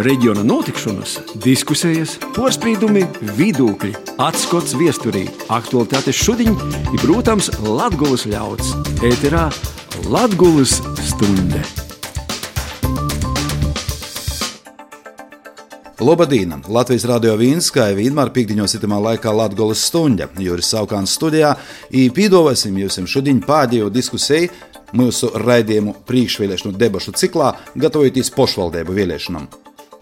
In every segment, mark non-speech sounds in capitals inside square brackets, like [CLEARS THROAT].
reģiona notikšanas, diskusijas, porcelāna, vidūkļi, atskats viesturī, aktuālitātes šodien ir, protams, Latvijas ļauds. Ēterā Latvijas stunde! Lobadīna, Latvijas radio Vīnskā, vienmēr pīkdiņos itamā laikā Latvijas stunda. Juris Saukāns studijā, i pīdovasim jūs šodien pēdējo diskusiju mūsu raidījumu priekšvēlēšanu debašu ciklā, gatavojoties pašvaldību vēlēšanām.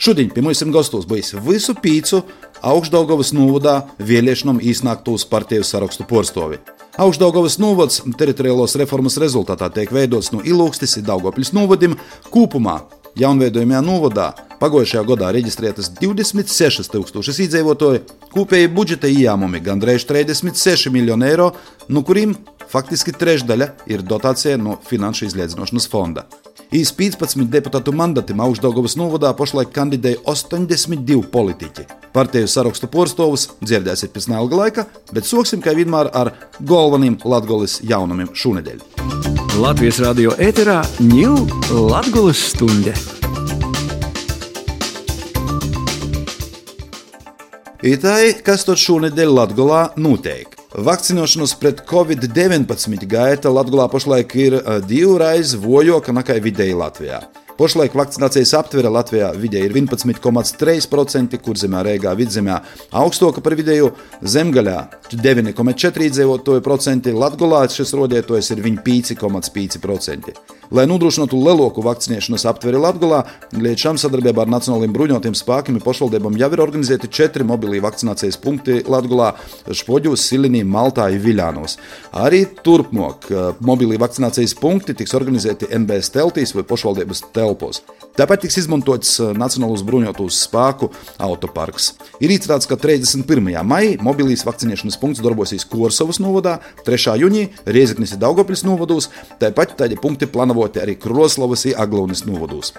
Šodien pie mums gastos bijis visu pīcu augšdaugavas novadā vēlēšanām īsnāktos partiju sarakstu porstovi. Augšdaugavas novads teritoriālos reformas rezultātā tiek veidots no Ilūkstis un Daugopļas novadim kopumā Jaunveidojumā novadā pagājušajā gadā reģistrētas 26,000 iedzīvotāji, kopēji budžeta ieņēmumi gandrīz 36 miljoni eiro, no kuriem faktiski trešdaļa ir dotācija no Finanšu izlīdzināšanas fonda. Īs 15 deputātu mandatam Augstdagovas novadā pašlaik kandidēja 82 politiķi. Partiju sarakstu porstovus dzirdēsiet pēc neilga laika, bet sāksim kā vienmēr ar galveniem Latvijas jaunumiem šonadēļ. Latvijas radio ēterā ņūl Latvijas stunde. Itai, kas tur šonadēļ Latvijā notiek? Vakcinošanos pret covid-19 gaita Latvijā pašlaik ir divreiz vojoka nekā vidēji Latvijā. Pašlaik vakcinācijas aptvere Latvijā vidēji ir 11,3%, kur zemē Rīgā vidzemē augstāka par vidēju, zemgaļā 9,4 iedzīvotāju procenti, Latvijā šis rodietājs ir 5,5%. Lai nodrošinātu lielāku vakcinēšanas aptveri Latvijā, līdz šim sadarbībā ar Nacionālajiem bruņotajiem spēkiem un pašvaldībām jau ir organizēti četri mobilī vakcinācijas punkti Latvijā, Špoģos, Silinī, Maltā un Viļānos. Arī turpmāk mobilī vakcinācijas punkti tiks organizēti NBS teltīs vai pašvaldības telpos. Tāpat tiks izmantots eh, Nacionālās bruņotos spēku autoparks. Ir izstrādāts, ka 31. maijā mobilīs vakcinēšanas punkts darbosies Korsovas novadā, 3. jūnijā Riezeknis un Daugopils novados, tāpat tādi punkti plānoti arī Kroslavas un Aglaunas novados.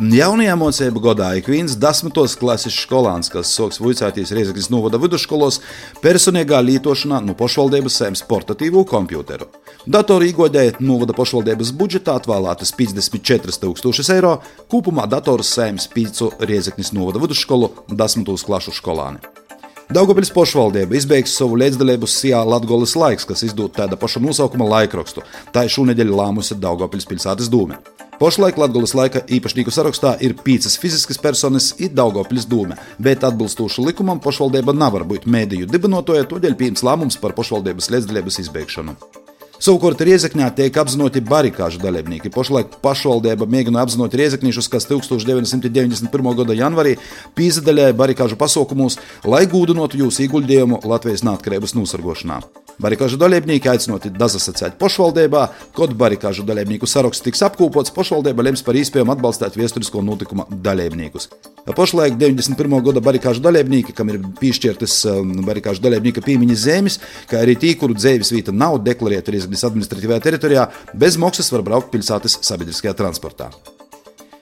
Jaunajā mocību gadā ik viens desmitos klases skolāns, kas soks vicēties Riezeknas novada vidusskolos, personīgā lietošanā no pašvaldības saimnes portatīvo komputeru. Datoru iegādēja novada pašvaldības budžetā atvēlētas 54,000 eiro, kopumā datorus saimnes pīcu Riezeknas novada vidusskolu desmitos klašu skolāni. Daugopils pašvaldība izbeigs savu līdzdalību Sijā Latvijas laiks, kas izdod tāda paša nosaukuma laikrakstu. Tā ir šonadēļ lēmusi Daugopils pilsētas dūme. Pašlaik Latvijas laika īpašnieku sarakstā ir piecas fiziskas personas, ir Daugopils dūme, bet atbilstoši likumam pašvaldība nevar būt mēdīju dibinotoja, tādēļ pieņems lēmums par pašvaldības līdzdalības izbeigšanu. Savukārt Riezekņā tiek apzināti barikāžu dalībnieki. Pašlaik pašvaldība mēģina apzināt riezekņiešus, kas 1991. gada janvārī pīzdaļāja barikāžu pasaukumos, lai gūdinotu jūsu ieguldījumu Latvijas neatkarības nosargošanā. Barikāžu dalībnieki aicināti dazasacēt pašvaldībā, kad barikāžu dalībnieku saraksts tiks apkopots, pašvaldība lems par īspējumu atbalstīt vēsturisko notikuma dalībniekus. Pašlaik 91. gada barikāžu dalībnieki, kam ir piešķirtas um, barikāžu dalībnieka piemiņas zemes, kā arī tie, kuru dzīves vieta nav deklarēta Rīgas administratīvajā teritorijā, bez maksas var braukt pilsētas sabiedriskajā transportā.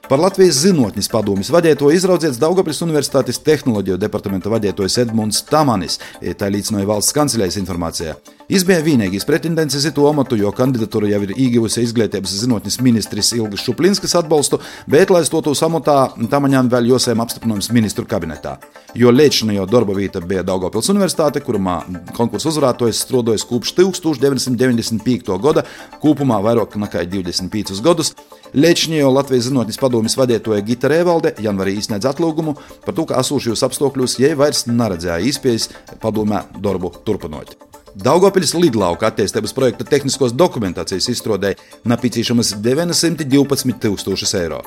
Par Latvijas zinātnes padomjas vadītāju izraudzīts Daugopils Universitātes tehnoloģiju departamenta vadītājs Edmunds Tamanis, tā līdzināja valsts kancelējas informācijā. Viņš bija vienīgais pretendents uz to amatu, jo kandidatūra jau ir ieguvusi izglītības zinātnes ministrs Ilgas Šuplinskas atbalstu, bet, lai stotos amatā, Tamaņām vēl jāsēm apstiprinājums ministru kabinetā. Jo līdzinājā darba vieta bija Daugopils Universitāte, kurā konkursu uzvarētājs strādājis kopš 1995. gada, kopumā vairāk nekā 25 gadus. Liečņējo Latvijas zinātnes padomjas vadītāja Gita Rēvalde janvārī izsniedz atlūgumu par to, ka esošajos apstākļos jai vairs neredzēja iespējas padomē darbu turpināt. Daugopils lidlauka attīstības projekta tehniskos dokumentācijas izstrādēja nepieciešamas 912 tūkstošus eiro.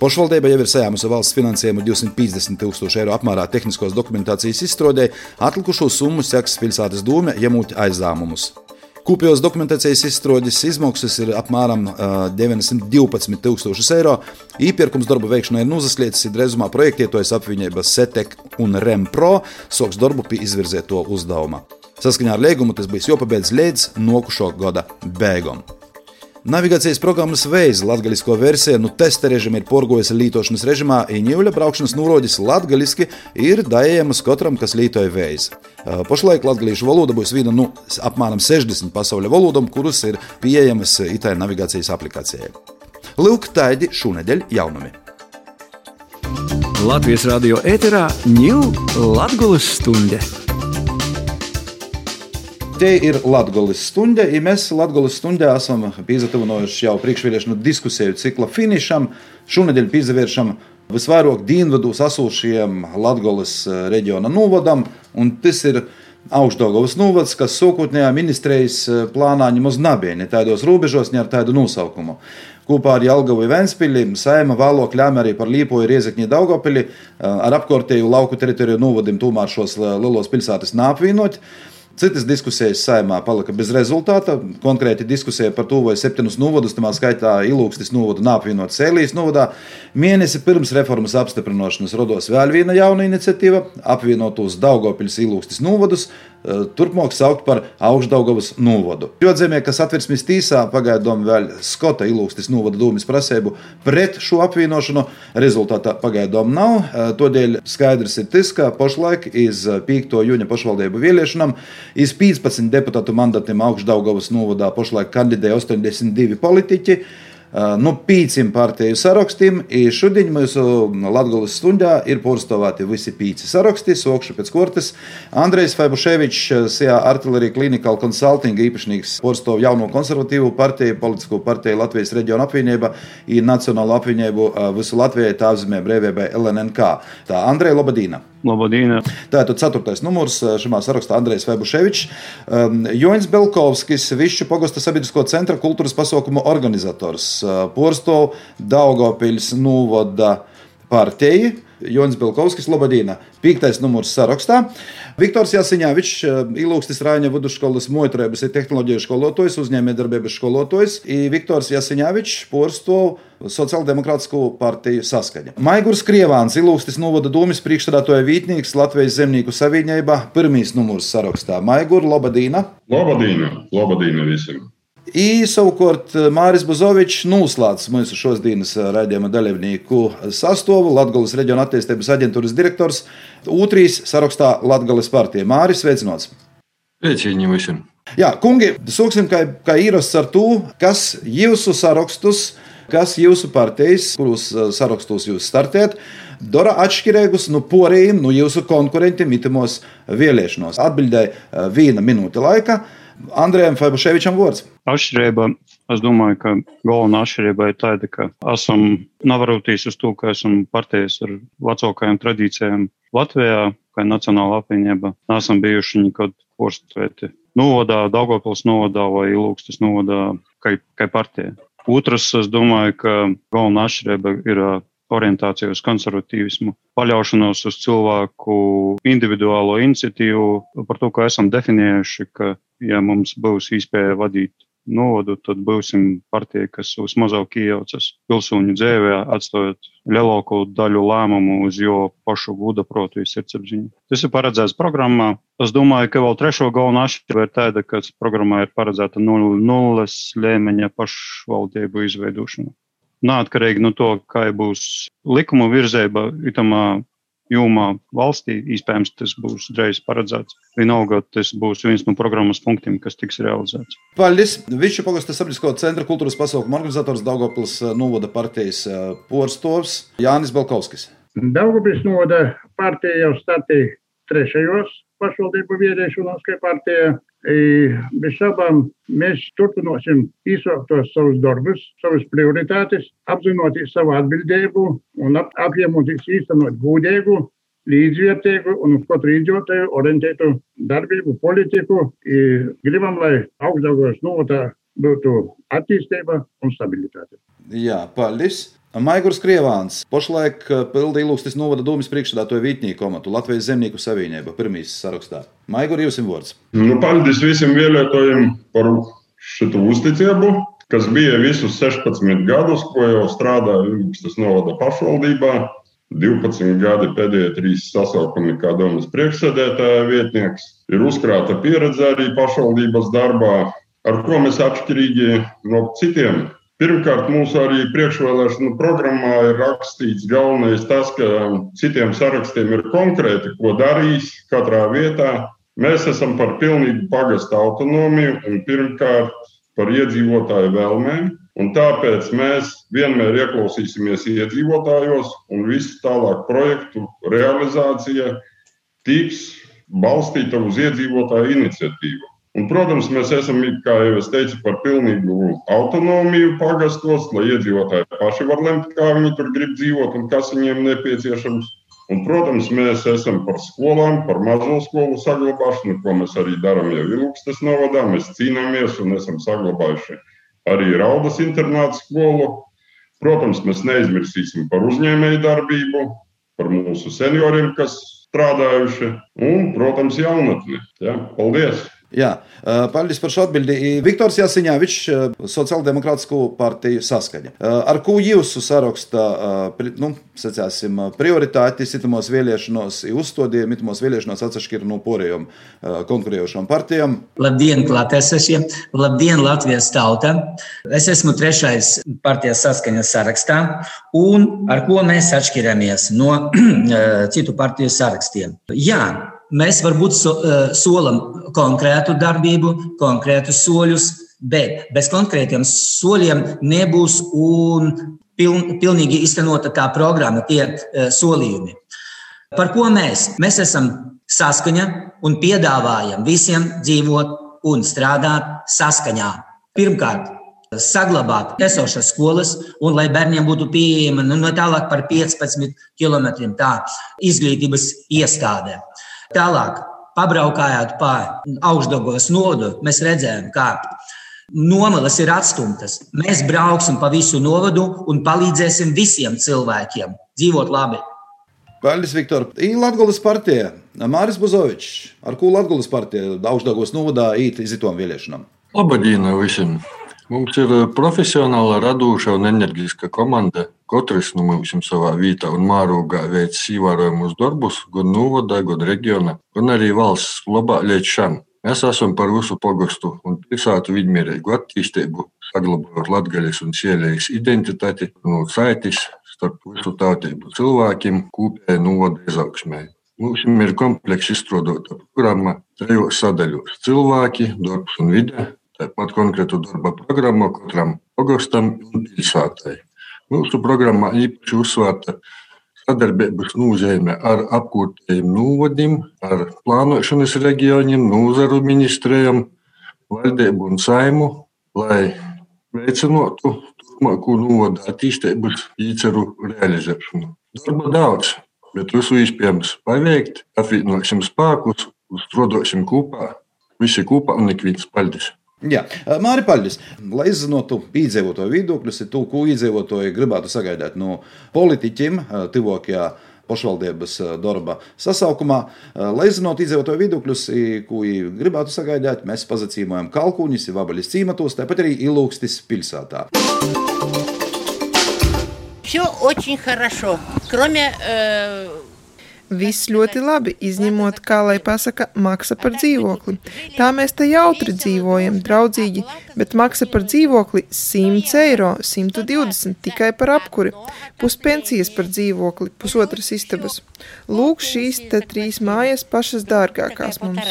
Pašvaldība jau ir saņēmusi valsts finansējumu 250 tūkstošu eiro apmērā tehniskos dokumentācijas izstrādē, atlikušo summu seks pilsētas doma, ņemot aizdāmumus. Kopējos dokumentācijas izstrādes izmaksas ir apmēram uh, 912,000 eiro. Īpirkums darbu veikšanai ir nozaslietis drēzumā projektietojas apvienības SETEK un REMPRO soks darbu pie izvirzēto uzdevuma. Saskaņā ar līgumu tas bija jāpabeidz līdz nokušo gada beigām. Navigācijas programmas veids latviešu versija nu testa režīmā ir porgojusi lītošanas režīmā, Iņķuļa braukšanas nūroģis latviešu ir dājēmas katram, kas lītoja veids. Pašlaik latviešu valoda būs viena no nu, apmēram 60 pasaules valodām, kuras ir pieejamas itai navigācijas aplikācijai. Lūk, tādi šonadēļ jaunumi. Latvijas radio ēterā ņūl Latvijas stunde. Te ir Latvijas stunda, ja mēs Latvijas stundā esam pīzatavinojuši jau priekšvēlēšanu diskusiju cikla finišam. Šonadēļ pīzavēršam visvairāk dienvidu sasūšajiem Latvijas reģiona novadam, un tas ir Augstdagovas novads, kas sākotnējā ministrijas plānā nemaz nebija ne tādos robežos, ne ar tādu nosaukumu. Kopā ar Jālgavu Vēnspili, Saima vēlāk lēma arī par Līpoju Riezekņu Daugopili ar apkārtēju lauku teritoriju novadim tomēr šos lielos pilsētas nāpvienot. Citas diskusijas saimā palika bez rezultāta. Konkrēti diskusija par to, vai septiņus novadus, tā skaitā Ilūkstis novadu nāpvienot Sēlijas novadā. Mēnesi pirms reformas apstiprināšanas rados vēl viena jauna iniciatīva - apvienot uz Daugopils Ilūkstis novadus, turpmāk saukt par augšdaugavas novadu. Jodzemē, kas atversmes tīsā pagaidām vēl Skota ilūgstis novada dūmis prasību pret šo apvienošanu, rezultātā pagaidām nav. Eh, todēļ skaidrs ir tas, ka pašlaik iz 5. jūņa pašvaldību vēlēšanām iz 15 deputātu mandatiem augšdaugavas novadā pašlaik kandidēja 82 politiķi nu, pīcim partiju sarakstiem. Šodien mūsu Latvijas stundā ir pārstāvēti visi pīci saraksti, sokšu pēc kortes. Andrejs Faibuševičs, SIA Artillerija Clinical Consulting īpašnieks, pārstāv jauno konservatīvu partiju, politisko partiju Latvijas reģiona apvienība un Nacionālo apvienību visu Latvijai tā apzīmē brīvībai LNNK. Tā Andreja Lobadīna. Lobodīna. Tātad ceturtais numurs šajā sarakstā Andrejs Vebuševičs, um, Joņs Belkovskis, Višķu pogosta sabiedrisko centra kultūras pasaukumu organizators, uh, Porsto Daugopils Nūvoda partija. Jonas Belkovskis, Lobadīna, piektais numurs sarakstā. Viktors Jāsiņāvičs, Ilūkstis Rāņa vidusskolas mojoturēbas ir tehnoloģiju skolotājs, uzņēmējdarbības skolotājs. Viktors Jāsiņāvičs porsto Sociāldemokrātisko partiju saskaņa. Maigurs Krievāns, Ilūkstis novada domas priekšstādātoja vītnieks Latvijas zemnieku savienībā, pirmīs numurs sarakstā. Maigur, Lobadīna. Lobadīna, Lobadīna visiem. I savukārt Māris Buzovičs noslēdz mūsu šodienas raidījuma dalībnieku sastāvu Latvijas reģiona attīstības aģentūras direktors Utrīs sarakstā Latvijas partija. Māris, sveicināts! Sveicieni visiem! Jā, kungi, sāksim kā, kā īrasts ar to, kas jūsu sarakstus, kas jūsu partijas, kurus sarakstus jūs startējat, dara atšķirīgus no porējiem, no jūsu konkurentiem itimos vēlēšanos. Atbildēja viena minūte laika. Andrejam Fabuševičam vārds. Atšķirība, es domāju, ka galvenā atšķirība ir tāda, ka esam navarūtīs uz to, ka esam partijas ar vecākajām tradīcijām Latvijā, kā Nacionāla apvienība. Nesam bijuši nekad porstvēti novadā, Daugavpils novadā vai Ilūkstas novadā, kā, kā partija. Otrs, es domāju, ka galvenā atšķirība ir orientācija uz konservatīvismu, paļaušanos uz cilvēku individuālo iniciatīvu, par to, ka esam definējuši, ka ja mums būs iespēja vadīt novadu, tad būsim partija, kas vismazāk iejaucas pilsoņu dzīvē, atstājot lielāko daļu lēmumu uz jo pašu guda protu sirdsapziņu. Tas ir paredzēts programmā. Es domāju, ka vēl trešo galvenā atšķirība ir tāda, ka programmā ir paredzēta nulles līmeņa pašvaldību izveidošana. Neatkarīgi no to, kā būs likuma virzība, itamā jomā valstī. Iespējams, tas būs drīz paredzēts. Vienalga, tas būs viens no programmas punktiem, kas tiks realizēts. Paldies! Višķu pagasta sabiedrisko centra kultūras pasaukumu organizators Daugopils eh, novada partijas eh, porstovs Jānis Balkovskis. Daugopils novada partija jau startīja trešajos pašvaldību viedēšanos, kā partija. Bez šaubām mēs turpināsim izsāktos savus darbus, savas prioritātes, apzinoties savu atbildību un ap, apņemoties īstenot gudīgu, līdzvērtīgu un uz katru iedzīvotāju orientētu darbību, politiku. Gribam, lai augstdaugos novotā būtu attīstība un stabilitāte. Jā, paldies! Maigurs Krievāns pašlaik eh, pilda ilūgstis novada domas priekšsēdētāju Vītnieku komatu Latvijas zemnieku savienība pirmīs sarakstā. Maigur, jums vārds. Nu, paldies visiem vēlētājiem par šo uzticību, kas bija visus 16 gadus, ko jau strādāju ilūgstis novada pašvaldībā. 12 gadi pēdējie trīs sasaukumi kā domas priekšsēdētāja vietnieks. Ir uzkrāta pieredze arī pašvaldības darbā, ar ko mēs atšķirīgi no citiem Pirmkārt, mūsu arī priekšvēlēšanu programmā ir rakstīts galvenais tas, ka citiem sarakstiem ir konkrēti, ko darīs katrā vietā. Mēs esam par pilnīgu pagastu autonomiju un pirmkārt par iedzīvotāju vēlmēm. Un tāpēc mēs vienmēr ieklausīsimies iedzīvotājos, un visu tālāk projektu realizācija tiks balstīta uz iedzīvotāju iniciatīvu. Un, protams, mēs esam, kā jau es teicu, par pilnīgu autonomiju pagastos, lai iedzīvotāji paši var lemt, kā viņi tur grib dzīvot un kas viņiem nepieciešams. Un, protams, mēs esam par skolām, par mazo skolu saglabāšanu, ko mēs arī darām jau Ilūkstes novadā. Mēs cīnāmies un esam saglabājuši arī Raudas internāta skolu. Protams, mēs neaizmirsīsim par uzņēmēju darbību, par mūsu senioriem, kas strādājuši, un, protams, jaunatni. Ja? Paldies! Jā, paldies par šo atbildi. Viktors Jāsiņāvičs, Sociāldemokrātisko partiju saskaņa. Ar ko jūsu sarakstā, nu, sacāsim, prioritāti situmos vēlēšanos, uzstādījumi situmos vēlēšanos atsašķir no porējām konkurējošām partijām? Labdien, klātesešiem! Labdien, Latvijas tauta! Es esmu trešais partijas saskaņas sarakstā, un ar ko mēs atšķiramies no [CLEARS THROAT] citu partiju sarakstiem? Jā, Mēs varbūt so, eh, solam konkrētu darbību, konkrētus soļus, bet bez konkrētiem soļiem nebūs un piln, pilnīgi iztenota tā programma, tie uh, solījumi. Par ko mēs? Mēs esam saskaņa un piedāvājam visiem dzīvot un strādāt saskaņā. Pirmkārt, saglabāt esošas skolas, un lai bērniem būtu pieejama nu, no tālāk par 15 km tā izglītības iestādē. Tālāk, pabraukājot pa augšdagos nodu, mēs redzējām, kā nomalas ir atstumtas. Mēs brauksim pa visu novadu un palīdzēsim visiem cilvēkiem dzīvot labi. Paldies, Viktor. Ir Latvijas partija. Māris Buzovičs. Ar ko Latvijas partija augšdagos novadā īt izitom vēlēšanām? Labdien visiem! Mums ir eh, profesionāla, radoša un enerģiska komanda. Katrs no mums savā vietā un mārūgā veic ievērojamus darbus, gan novadā, gan reģionā, gan arī valsts labā līdz šam. Mēs esam par visu pogastu un pilsētu vidmierīgu attīstību, saglabājot latgaļas un sielējas identitāti no saites starp visu tautību cilvēkiem kopēji novada izaugsmē. Mums ir komplekss izstrādāta programma trijos sadaļos - cilvēki, darbs un vide, tāpat konkrētu darba programmu katram pagostam un pilsētai. Mūsu programmā īpaši uzsvērta sadarbības nozīme ar apkārtējiem novadim, ar plānošanas reģioniem, nozaru ministrijām, valdību un saimu, lai veicinātu turpmāko novada attīstības īceru realizēšanu. Darba daudz, bet visu iespējams paveikt, apvienosim spēkus, strādāsim kopā, visi kopā un ik viens paldies! Jā, Māri Paļģis, lai izzinātu iedzīvotāju viedokļus, ir to, ko iedzīvotāji gribētu sagaidīt no politiķiem tuvākajā pašvaldības darba sasaukumā. Lai izzinātu iedzīvotāju viedokļus, ko gribētu sagaidīt, mēs pazacīmojam Kalkuņus, Vabaļas cīmatos, tāpat arī Ilūkstis pilsētā. Все очень хорошо, кроме э, Viss ļoti labi, izņemot, kā lai pasaka, maksa par dzīvokli. Tā mēs te jautri dzīvojam, draudzīgi, bet maksa par dzīvokli 100 eiro, 120 tikai par apkuri, puspensijas par dzīvokli, pusotras istabas. Lūk, šīs te trīs mājas pašas dārgākās mums.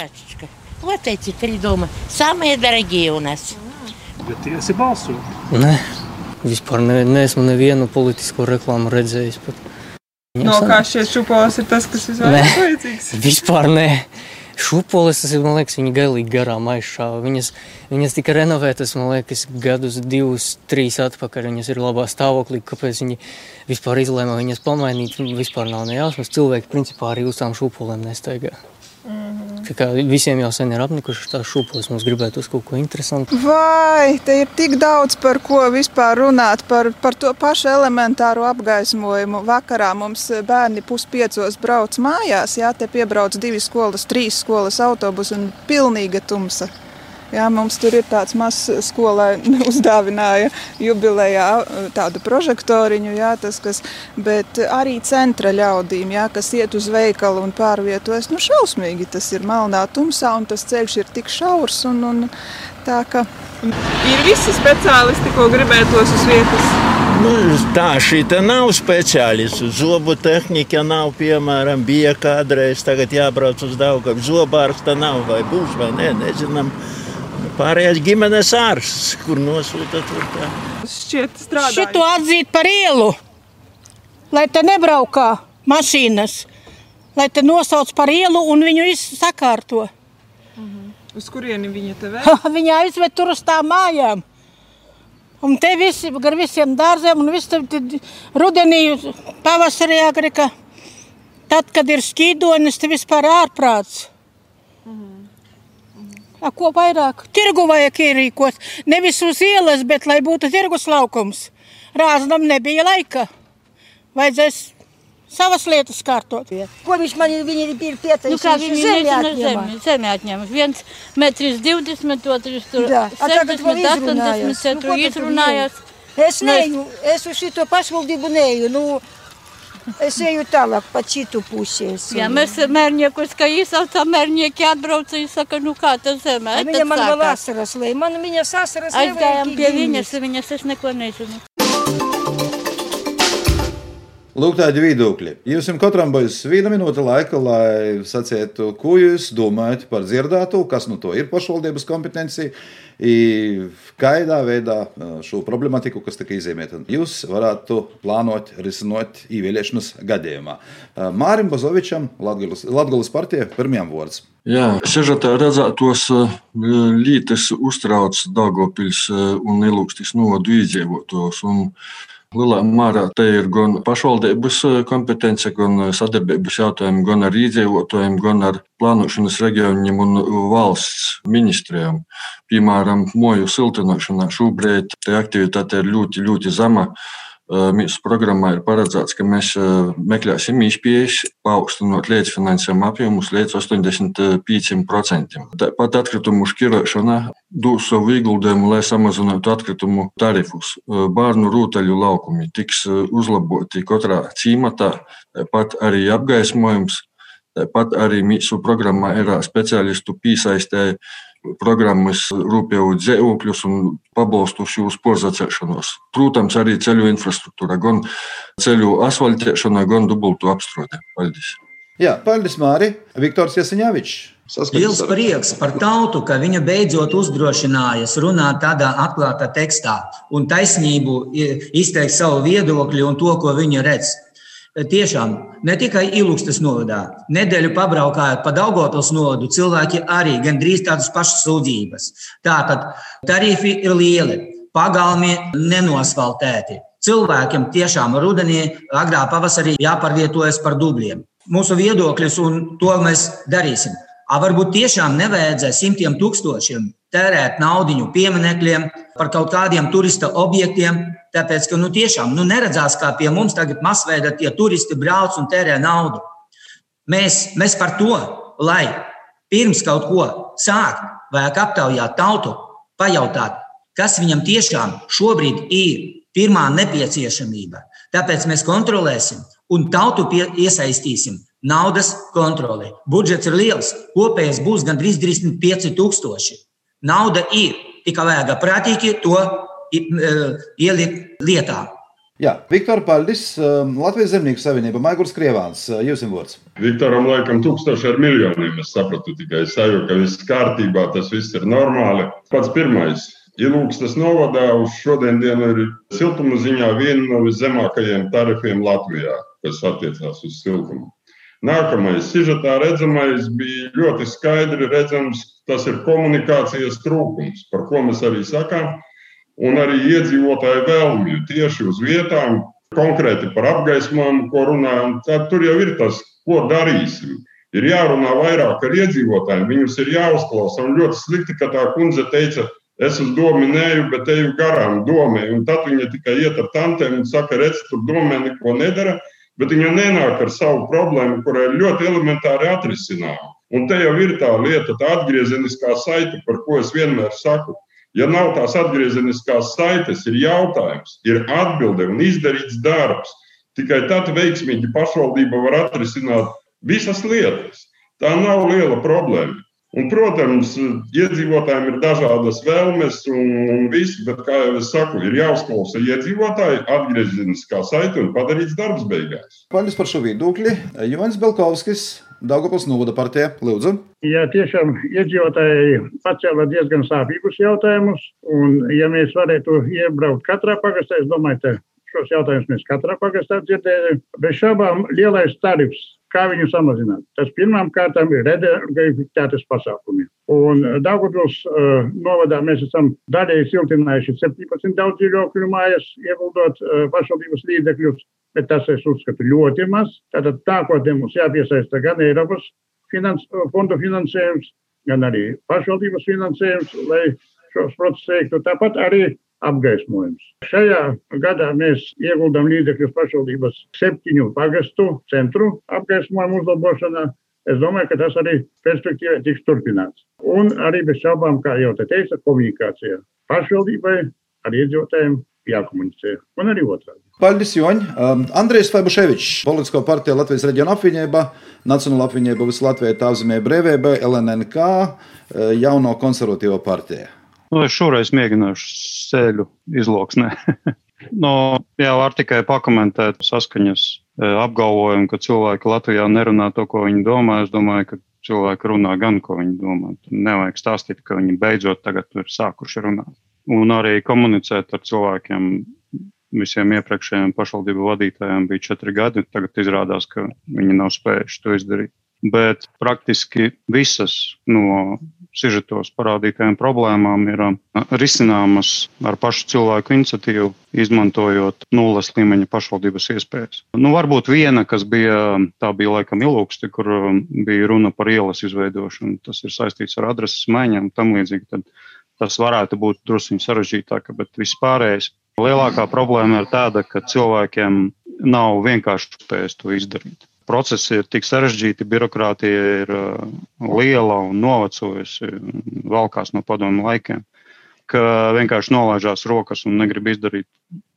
Вот эти три дома. Самые дорогие у нас. Bet tiesi balsot? Nē, vispār ne, neesmu nevienu politisko reklāmu redzējis. Pat. No kā šie šūpoles ir tas, kas visvairāk vajadzīgs? Vispār nē. [LAUGHS] Ir, man liekas, viņi galīgi garām aizšāva. Viņas, viņas tika renovētas, man liekas, gadus, divus, trīs atpakaļ. Viņas ir labā stāvoklī, kāpēc viņi vispār izlēma viņas pamainīt. Vispār nav nejausmas. Cilvēki, principā, arī uz tām šūpolēm nestaigā. Mm -hmm. Visiem jau sen ir apnikušas tās šūpoles, mums gribētu uz kaut ko interesantu. Vai te ir tik daudz par ko vispār runāt, par, par to pašu elementāro apgaismojumu. Vakarā mums bērni puspiecos brauc mājās, jā, te piebrauc divi skolas, trīs skolas autobusi un pilnīga tumsa. Jā, mums tur ir tāds mazs skolai [LAUGHS] uzdāvināja jubilejā tādu prožektoriņu, jā, tas, kas, bet arī centra ļaudīm, jā, kas iet uz veikalu un pārvietojas, nu šausmīgi tas ir melnā tumsā un tas ceļš ir tik šaurs un, un tā ka... Ir visi speciālisti, ko gribētos uz vietas? Nu, tā šī nav speciālists. Zobu tehnika nav, piemēram, bija kādreiz. Tagad jābrauc uz Daugavu. Zobārsta nav vai būs vai nē, nezinām pārējais ģimenes ārsts, kur nosūta tur tā. šķiet strādājis. Šito atzīt par ielu, lai te nebraukā mašīnas, lai te nosauc par ielu un viņu sakārto. Uz kurieni viņa te vēl? [LAUGHS] viņa aizved tur uz tām mājām. Un te visi, gar visiem dārziem, un viss rudenī, pavasarī agrika, tad, kad ir šķīdonis, te vispār ārprāts. A, ko vairāk? Tirgu vajag ierīkot. Nevis uz ielas, bet lai būtu tirgus laukums. Rāznam nebija laika. Vajadzēs savas lietas kārtot. Ko viņš man ir, viņi ir pieteicis? Nu, kā viņi zemi atņēma? Zemi atņēma. Viens metrs 20, otrs tur Jā, a tagad 60, vēl izrunājās. 80 centru Nu, izrunājās. Es neju, es uz šito pašvaldību neju. Nu, es eju tālāk pa citu pusi. Es, Jā, mēs mērniekus, ka izsaucām mērnieki atbrauca, un saka, nu kā tas zemē. Viņa man vēl asaras lej. Man viņas asaras Aizgājām pie viņas, viņas es neko nezinu. Lūk, tādi viedokļi. Jums katram būs viena minūte laika, lai sacītu, ko jūs domājat par dzirdēto, kas no to ir pašvaldības kompetencija, kādā veidā šo problemātiku, kas tika izzīmēta, jūs varētu plānot, risinot īvēlēšanas gadījumā. Mārim Bazovičam, Latvijas partija, pirmajam vārds. Jā, sežatā redzētos lietas uztrauc Dāngopils un Ilūkstis novadu iedzīvotājus. Lielā mērā te ir gan pašvaldības kompetence, gan sadarbības jautājumi, gan ar iedzīvotājiem, gan ar plānošanas reģioniem un valsts ministrijām. Piemēram, moju siltināšanā šobrīd aktivitāte ir ļoti, ļoti zema. Mūsu programmā ir paredzēts, ka mēs meklēsim izpējas, paaugstinot līdzfinansējumu apjomus līdz 85%. Tāpat atkritumu šķirošana dos savu ieguldījumu, lai samazinātu atkritumu tarifus. Bērnu rūtaļu laukumi tiks uzlaboti katrā cīmatā, tāpat arī apgaismojums. Tāpat arī mūsu programmā ir speciālistu piesaistē programmas rūpēju dzīvokļus un pabalstuši uz porzacēšanos. Protams, arī ceļu infrastruktūra, gan ceļu asfaltēšana, gan dubultu apstrode. Paldies! Jā, paldies, Māri! Viktors Jasiņāvičs! Liels prieks par tautu, ka viņa beidzot uzdrošinājas runāt tādā atklātā tekstā un taisnību izteikt savu viedokli un to, ko viņa redz. Tiešām ne tikai Ilūkstas novadā, nedēļu pabraukājot pa Daugopils novadu, cilvēki arī gandrīz tādas pašas sūdzības. Tātad tarifi ir lieli, pagalmi nenosvaltēti. Cilvēkiem tiešām rudenī, agrā pavasarī jāpārvietojas par dubļiem. Mūsu viedokļus un to mēs darīsim. A varbūt tiešām nevajadzēja simtiem tūkstošiem tērēt naudu pieminekļiem, par kaut kādiem turista objektiem. Tāpēc, ka nu, tiešām nu, neredzās, kā pie mums tagad masveida tie turisti brauc un tērē naudu. Mēs, mēs par to, lai pirms kaut ko sākt, vajag aptaujāt tautu, pajautāt, kas viņam tiešām šobrīd ir pirmā nepieciešamība. Tāpēc mēs kontrolēsim un tautu pie, iesaistīsim naudas kontroli. Budžets ir liels, kopējais būs gandrīz 35,000. Nauda ir, tikai vajag prātīgi to ielikt lietā. Jā, Viktor Paldies, Latvijas Zemnieku savienība, Maigurs Krievāns, jūs esat vārds. Viktoram laikam tūkstoši ar miljoniem, es sapratu tikai sajūtu, ka viss kārtībā, tas viss ir normāli. Pats pirmais. Ilūkstas novadā uz šodien dienu ir siltuma ziņā viena no viszemākajiem tarifiem Latvijā, kas attiecās uz siltumu. Nākamais, sižetā redzamais, bija ļoti skaidri redzams, tas ir komunikācijas trūkums, par ko mēs arī sakām, un arī iedzīvotāju vēlmju tieši uz vietām, konkrēti par apgaismojumu, ko runājam. Tad tur jau ir tas, ko darīsim. Ir jārunā vairāk ar iedzīvotājiem, viņus ir jāuzklausa. Un ļoti slikti, ka tā kundze teica, es uz domu neju, bet eju garām domē. Un tad viņa tikai iet ar tantiem un saka, redz, tur domē neko nedara bet viņa nenāk ar savu problēmu, kurai ir ļoti elementāri atrisināma. Un te jau ir tā lieta, tā atgriezeniskā saite, par ko es vienmēr saku. Ja nav tās atgriezeniskās saites, ir jautājums, ir atbilde un izdarīts darbs. Tikai tad veiksmīgi pašvaldība var atrisināt visas lietas. Tā nav liela problēma. Un, protams, iedzīvotājiem ir dažādas vēlmes un, un viss, bet, kā jau es saku, ir jāuzklausa iedzīvotāji, atgriezeniskā saite un padarīts darbs beigās. Paldies par šo viedokli. Jonas Belkovskis, Daugopils novada partija, lūdzu. Ja tiešām iedzīvotāji pacēla diezgan sāpīgus jautājumus, un ja mēs varētu iebraukt katrā pagastā, es domāju, ka šos jautājumus mēs katrā pagastā dzirdējam. Bez šaubām lielais tarifs kā viņu samazināt. Tas pirmām kārtām ir redaktivitātes pasākumi. Un Daugavpils uh, novadā mēs esam daļēji siltinājuši 17 daudz dzīvokļu mājas, ieguldot uh, pašvaldības līdzekļus, bet tas, es uzskatu, ļoti maz. Tātad nākotnē mums jāpiesaista gan Eiropas finans, fondu finansējums, gan arī pašvaldības finansējums, lai šos procesus veiktu. Tāpat arī apgaismojums. Šajā gadā mēs ieguldām līdzekļus pašvaldības septiņu pagastu centru apgaismojumu uzlabošanā. Es domāju, ka tas arī perspektīvā tiks turpināts. Un arī bez šaubām, kā jau te teica, komunikācija pašvaldībai ar iedzīvotājiem jākomunicē, un arī otrādi. Paldies, Joņ. Um, Andrejs Faibuševičs, politisko partiju Latvijas reģiona apvienība, Nacionāla apvienība Visu Latviju tāvzemē brīvība, LNNK, uh, jauno konservatīvo partiju. Nu, es šoreiz mēģināšu sēļu izloksnē. [LAUGHS] no, jā, var tikai pakomentēt saskaņas e, apgalvojumu, ka cilvēki Latvijā nerunā to, ko viņi domā. Es domāju, ka cilvēki runā gan, ko viņi domā. Tur nevajag stāstīt, ka viņi beidzot tagad ir sākuši runāt. Un arī komunicēt ar cilvēkiem. Visiem iepriekšējiem pašvaldību vadītājiem bija četri gadi. Tagad izrādās, ka viņi nav spējuši to izdarīt bet praktiski visas no sižetos parādītajām problēmām ir uh, risināmas ar pašu cilvēku iniciatīvu, izmantojot nulles līmeņa pašvaldības iespējas. Nu, varbūt viena, kas bija, tā bija laikam ilūksti, kur um, bija runa par ielas izveidošanu, tas ir saistīts ar adreses maiņām un tam līdzīgi. Tad tas varētu būt drusku sarežģītāk, bet vispārējais. Lielākā problēma ir tāda, ka cilvēkiem nav vienkārši spējas to izdarīt procesi ir tik sarežģīti, birokrātija ir uh, liela un novecojusi, valkās no padomu laikiem, ka vienkārši nolaižās rokas un negrib izdarīt,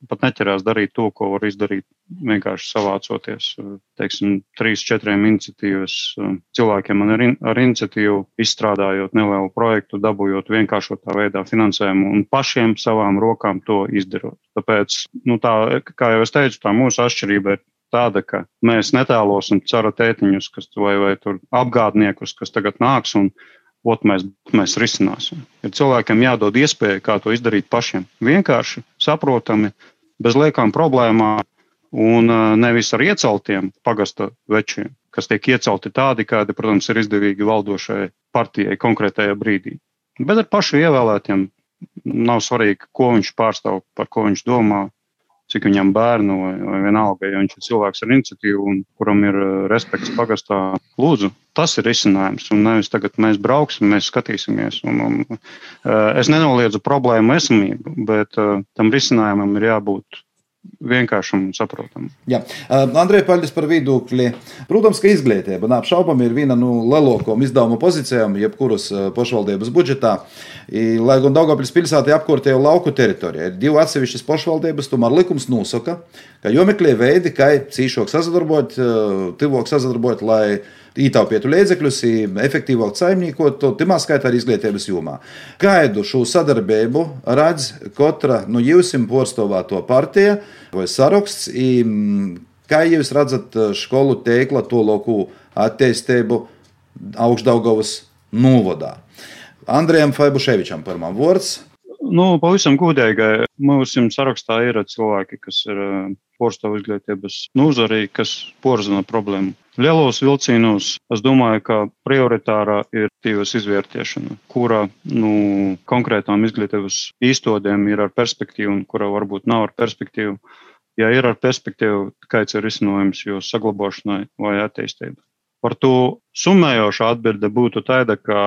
pat neķerās darīt to, ko var izdarīt vienkārši savācoties, uh, teiksim, trīs, četriem iniciatīvas uh, cilvēkiem ar, in, ar iniciatīvu, izstrādājot nelielu projektu, dabūjot vienkāršotā veidā finansējumu un pašiem savām rokām to izdarot. Tāpēc, nu tā, kā jau es teicu, tā mūsu atšķirība ir tāda, ka mēs netēlosim cara tētiņus kas, vai, vai apgādniekus, kas tagad nāks un ot, mēs, mēs risināsim. Ir cilvēkiem jādod iespēja, kā to izdarīt pašiem. Vienkārši, saprotami, bez liekām problēmām un nevis ar ieceltiem pagasta večiem, kas tiek iecelti tādi, kādi, protams, ir izdevīgi valdošai partijai konkrētajā brīdī. Bet ar pašu ievēlētiem nav svarīgi, ko viņš pārstāv, par ko viņš domā cik viņam bērnu vai, vienalga, ja viņš ir cilvēks ar iniciatīvu un kuram ir uh, respekts pagastā, lūdzu, tas ir risinājums. Un nevis tagad mēs brauksim, mēs skatīsimies. Un, un, uh, es nenoliedzu problēmu esamību, bet uh, tam risinājumam ir jābūt vienkāršam un saprotamam. Jā, Andrej, paldies par viedokli. Protams, ka izglītība neapšaubāmi ir viena no lielākajām izdevuma pozīcijām, jebkuras pašvaldības budžetā. I, lai gan Daugopils pilsētā ir apkārtējo lauku teritorija, ir divi atsevišķas pašvaldības, tomēr likums nosaka, ka jomeklē veidi, kā cīšāk sazadarbot, tuvāk sazadarbot, lai ietaupītu līdzekļus, efektīvāk saimniekot, to timā skaitā arī izglītības jomā. Kādu šo sadarbību redz katra no nu, jums porcelāna partija vai saraksts? Kā jūs redzat skolu teikla to loku attīstību augšdaugavas novadā? Andrejam Faibuševičam pirmā vārds. Nu, pavisam gudīgi. Mūsu sarakstā ir cilvēki, kas ir porcelāna izglītības nozarī, kas porzina problēmu. Lielos vilcienos es domāju, ka prioritārā ir tīvas izvērtēšana, kura nu, konkrētām izglītības īstodēm ir ar perspektīvu un kura varbūt nav ar perspektīvu. Ja ir ar perspektīvu, kāds ir risinājums jo saglabāšanai vai attīstībai. Par to summējoša atbilde būtu tāda, ka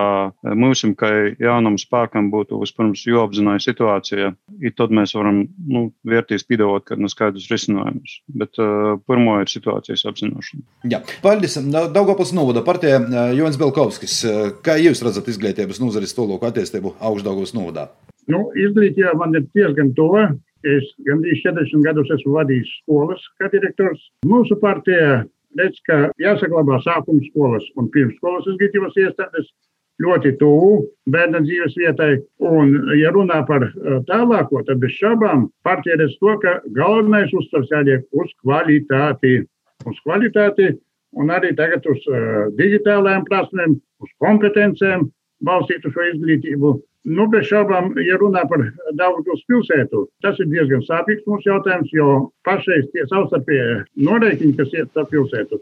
mums, kā jaunam spēkam, būtu vispirms jāapzinās situācija, un tad mēs varam nu, vērtīs piedāvāt kādus skaidrus risinājumus. Bet uh, pirmo ir situācijas apzināšana. Jā, paldies. Daugopils novada partija Jonas Belkovskis. Kā jūs redzat izglītības nozares tolūku attīstību augšdaugos novadā? Nu, izglītība man ir diezgan tuva. Es gandrīz 40 gadus esmu vadījis skolas kā direktors. Mūsu partija redz, ka jāsaglabā sākuma skolas un pirmsskolas izglītības iestādes ļoti tuvu bērna dzīves vietai. Un, ja runā par eh, tālāko, tad bez šaubām partija redz to, ka galvenais uzsvars jāliek uz kvalitāti. Uz kvalitāti un arī tagad uz uh, digitālajām prasmēm, uz kompetencēm balstītu šo izglītību. Nu, bez šaubām, ja runā par Daugavpils pilsētu, tas ir diezgan sāpīgs mums jautājums, jo pašreiz tie savstarpēji norēķini, kas iet starp pilsētu,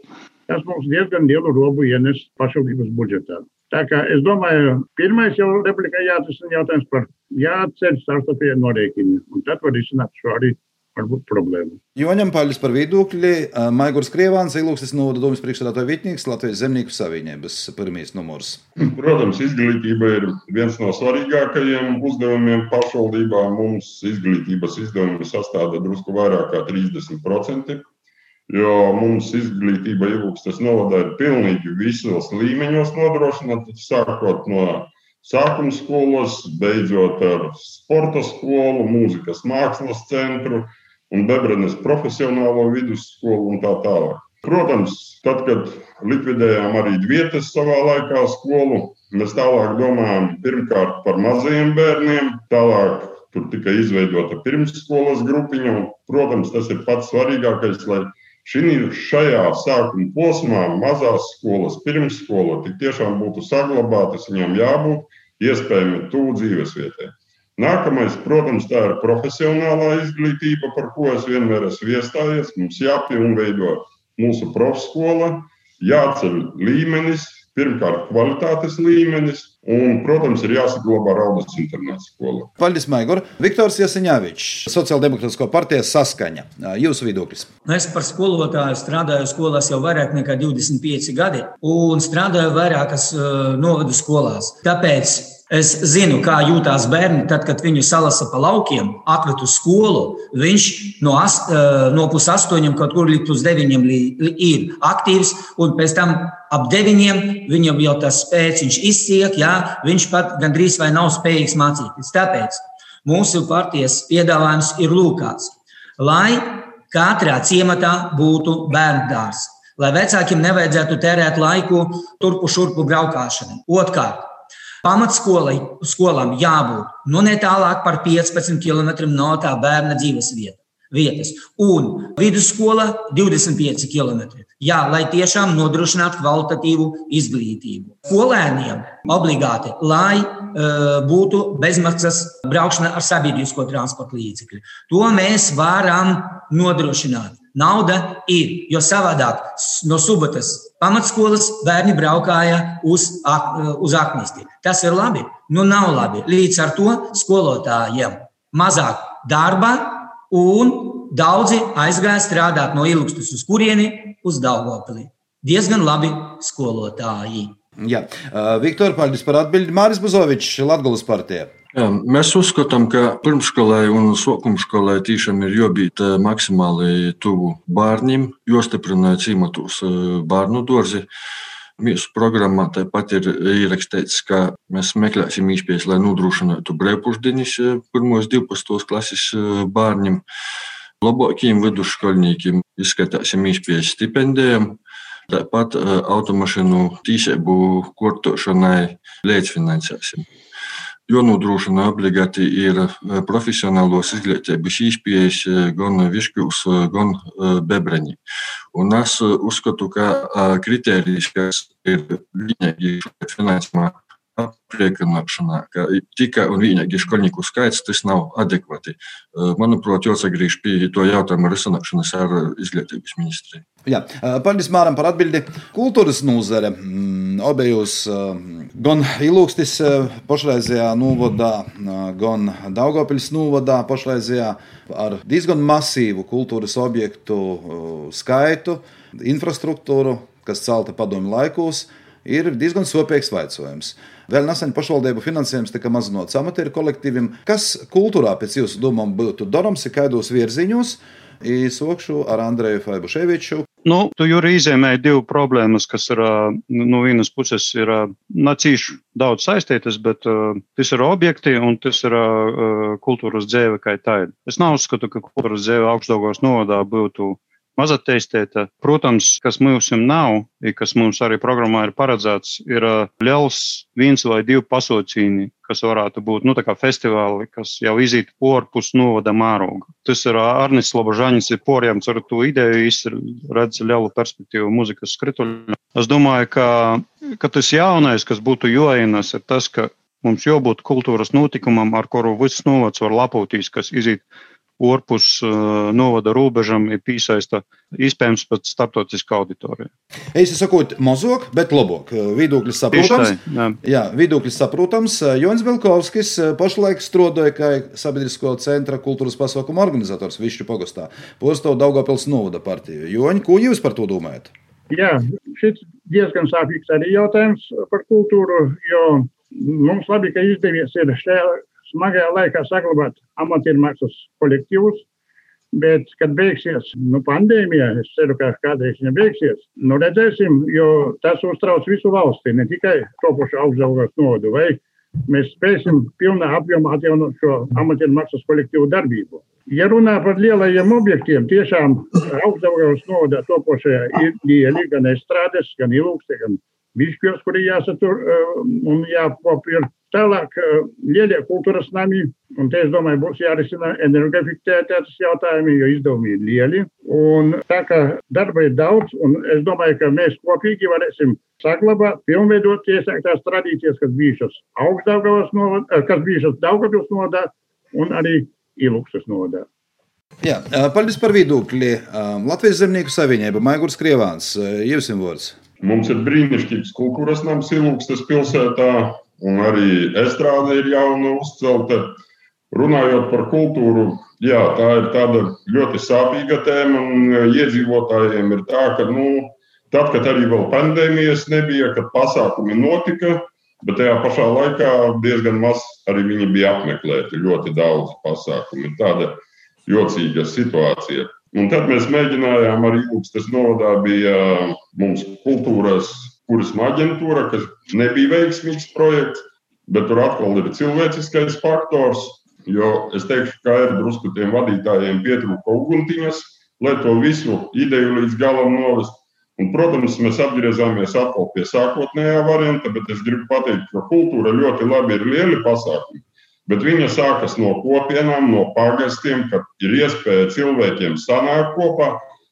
tas mums diezgan lielu robu ienes pašvaldības budžetā. Tā kā es domāju, pirmais jau replikā jāatrisina jautājums par jāatceļ savstarpēji norēķini, un tad var izsināt šo arī varbūt problēma. Joņam paļus par viedokļi. Maigurs Krievāns, Ilūkstis Noda domas priekšstādātāja vietnieks Latvijas zemnieku savienības pirmīs numurs. Protams, izglītība ir viens no svarīgākajiem uzdevumiem pašvaldībā. Mums izglītības izdevumi sastāda drusku vairāk kā 30%. Jo mums izglītība Ilūkstis novadā ir pilnīgi visos līmeņos nodrošināta, sākot no sākuma skolas, beidzot ar sporta skolu, mūzikas mākslas centru, un Bebrenes profesionālo vidusskolu un tā tālāk. Protams, tad, kad likvidējām arī vietas savā laikā skolu, mēs tālāk domājām pirmkārt par mazajiem bērniem, tālāk tur tika izveidota pirmsskolas grupiņa, un, protams, tas ir pats svarīgākais, lai šī, šajā sākuma posmā mazās skolas, pirmsskola tik tiešām būtu saglabātas, viņām jābūt iespējami tuvu dzīvesvietai. Nākamais, protams, tā ir profesionālā izglītība, par ko es vienmēr esmu iestājies. Mums jāpilnveido mūsu profskola, jāceļ līmenis, pirmkārt, kvalitātes līmenis, un, protams, ir jāsaglabā Raudas internāta skola. Paldies, Maigor. Viktors Jasiņāvičs, Sociāldemokrātiskā partija saskaņa. Jūsu viedoklis? Nu, es par skolotāju strādāju skolās jau vairāk nekā 25 gadi, un strādāju vairākas novadu skolās. Tāpēc Es zinu, kā jūtas bērni, tad, kad viņu salasa pa laukiem, atved uz skolu. Viņš no, ast, eh, no pusastoņiem kaut kur līdz pusdeviņiem ir aktīvs, un pēc tam ap deviņiem viņam jau tas spēks izsiek, jā, viņš pat gandrīz vai nav spējīgs mācīties. Tāpēc mūsu partijas piedāvājums ir lūkāts, lai katrā ciematā būtu bērnu dārzs, lai vecākiem nevajadzētu tērēt laiku turpu šurpu braukšanai. Otrkārt, Pamatskolām jābūt nu, ne tālāk par 15 km no tā bērna dzīves vietas. Vietas. Un vidusskola 25 km. Jā, lai tiešām nodrošinātu kvalitatīvu izglītību. Skolēniem obligāti, lai uh, būtu bezmaksas braukšana ar sabiedrisko transporta līdzekli. To mēs varam nodrošināt. Nauda ir, jo savādāk no subatas pamatskolas bērni braukāja uz, uz aknisti. Tas ir labi, nu nav labi. Līdz ar to skolotājiem mazāk darba un daudzi aizgāja strādāt no Ilūkstas uz kurieni, uz Daugopili. Diezgan labi skolotāji. Jā, Viktor, paldies par atbildi. Māris Buzovičs, Latgulas partija. Jā, mēs uzskatām, ka pirmsskolai un sākumskolai tiešām ir jābūt maksimāli tuvu bērniem, jo stiprināja cīmatus bērnu dārzi. Mūsu programmā tāpat ir ierakstīts, ka mēs meklēsim iespējas, lai nodrošinātu brīvpusdienas pirmos 12. klases bērniem. Labākiem vidusskolniekiem izskatīsim iespējas stipendijām. Tāpat automašīnu tīsību kortošanai līdzfinansēsim jānodrošina obligāti ir profesionālos izglītības izpējas gan višķos, gan bebreņi. Un es uzskatu, ka kritērijs, kas ir vienīgi finansējumā apliekināšanā, ka tikai un vienīgi skolnieku skaits tas nav adekvāti. Manuprāt, jāsagriež pie to jautājumu risināšanas ar izglītības ministriju. Jā, paldies Māram par atbildi. Kultūras nozare obejos gan Ilūkstis pašreizējā novadā, gan Daugopils novadā pašreizējā ar diezgan masīvu kultūras objektu skaitu, infrastruktūru, kas celta padomju laikos, ir diezgan sopīgs jautājums. Vēl nesen pašvaldību finansējums tika mazināts amatieru kolektīviem. Kas kultūrā pēc jūsu domām būtu darāms, ir kādos virziņos? Īsokšu ar Andreju Faibuševiču. Nu, tu jau izēmēji divu problēmas, kas ir no nu, vienas puses ir nacīši daudz saistītas, bet uh, tas ir objekti un tas ir uh, kultūras dzēve kā tāda. Es neuzskatu, ka kultūras dzēve augstdaugos novadā būtu mazateistēta. Protams, kas mums nav, kas mums arī programmā ir paredzēts, ir liels viens vai divi pasaucīni, kas varētu būt nu, festivāli, kas jau iziet ārpus novada mēroga. Tas ir Arnis Lobožānis, ir porjams ar to ideju, redz lielu perspektīvu muzikas skrituļu. Es domāju, ka, ka tas jaunais, kas būtu joinas, ir tas, ka mums jābūt kultūras notikumam, ar kuru viss novads var lapotīs, kas iziet ārpus uh, novada robežām ir piesaista iespējams pat starptautiska auditorija. Es saku, mazāk, bet labāk. Viedoklis saprotams. Tā, jā. jā, viedoklis saprotams. Jons Belkovskis pašlaik strādāja kā sabiedrisko centra kultūras pasākumu organizators Višķu pagastā. Postāv Daugavpils novada partiju. Joņ, ko jūs par to domājat? Jā, šis diezgan sāpīgs arī jautājums par kultūru, jo mums labi, ka izdevies ir šajā smagajā laikā saglabāt amatiermākslas kolektīvus, bet, kad beigsies nu, pandēmija, es ceru, ka kādreiz viņa beigsies, nu redzēsim, jo tas uztrauc visu valsti, ne tikai topošu augstdaugās nodu, vai mēs spēsim pilnā apjomā atjaunot šo amatiermākslas kolektīvu darbību. Ja runā par lielajiem objektiem, tiešām augstdaugās noda topošajā ir lieli gan estrādes, gan ilūksti, gan višķos, kuri jāsatur un jāpapir Tālāk, lielie kultūras nami, un te es domāju, būs jārisina energoefektivitātes jautājumi, jo izdevumi ir lieli. Un tā kā darba ir daudz, un es domāju, ka mēs kopīgi varēsim saglabāt, pilnveidot iesāktās tradīcijas, kas bijušas augstdaugavas novadā, kas bijušas Daugavpils novadā un arī Ilūkstas novadā. Jā, paldies par viedokli. Latvijas Zemnieku savienība, Maigurs Krievāns, jums vārds. Mums ir brīnišķīgs kultūras nams Ilūkstas pilsētā un arī estrāde ir jauna uzcelta. Runājot par kultūru, jā, tā ir tāda ļoti sāpīga tēma, un e, iedzīvotājiem ir tā, ka, nu, tad, kad arī vēl pandēmijas nebija, kad pasākumi notika, bet tajā pašā laikā diezgan maz arī viņi bija apmeklēti. Ļoti daudz pasākumu. Tāda jocīga situācija. Un tad mēs mēģinājām arī Ilūkstas novadā bija mums kultūras turisma aģentūra, kas nebija veiksmīgs projekts, bet tur atkal ir cilvēciskais faktors. Jo es teikšu, ka ir drusku tiem vadītājiem pietrūka uguntiņas, lai to visu ideju līdz galam novest. Un, protams, mēs atgriezāmies atkal pie sākotnējā varianta, bet es gribu pateikt, ka kultūra ļoti labi ir lieli pasākumi. Bet viņa sākas no kopienām, no pagastiem, kad ir iespēja cilvēkiem sanākt kopā,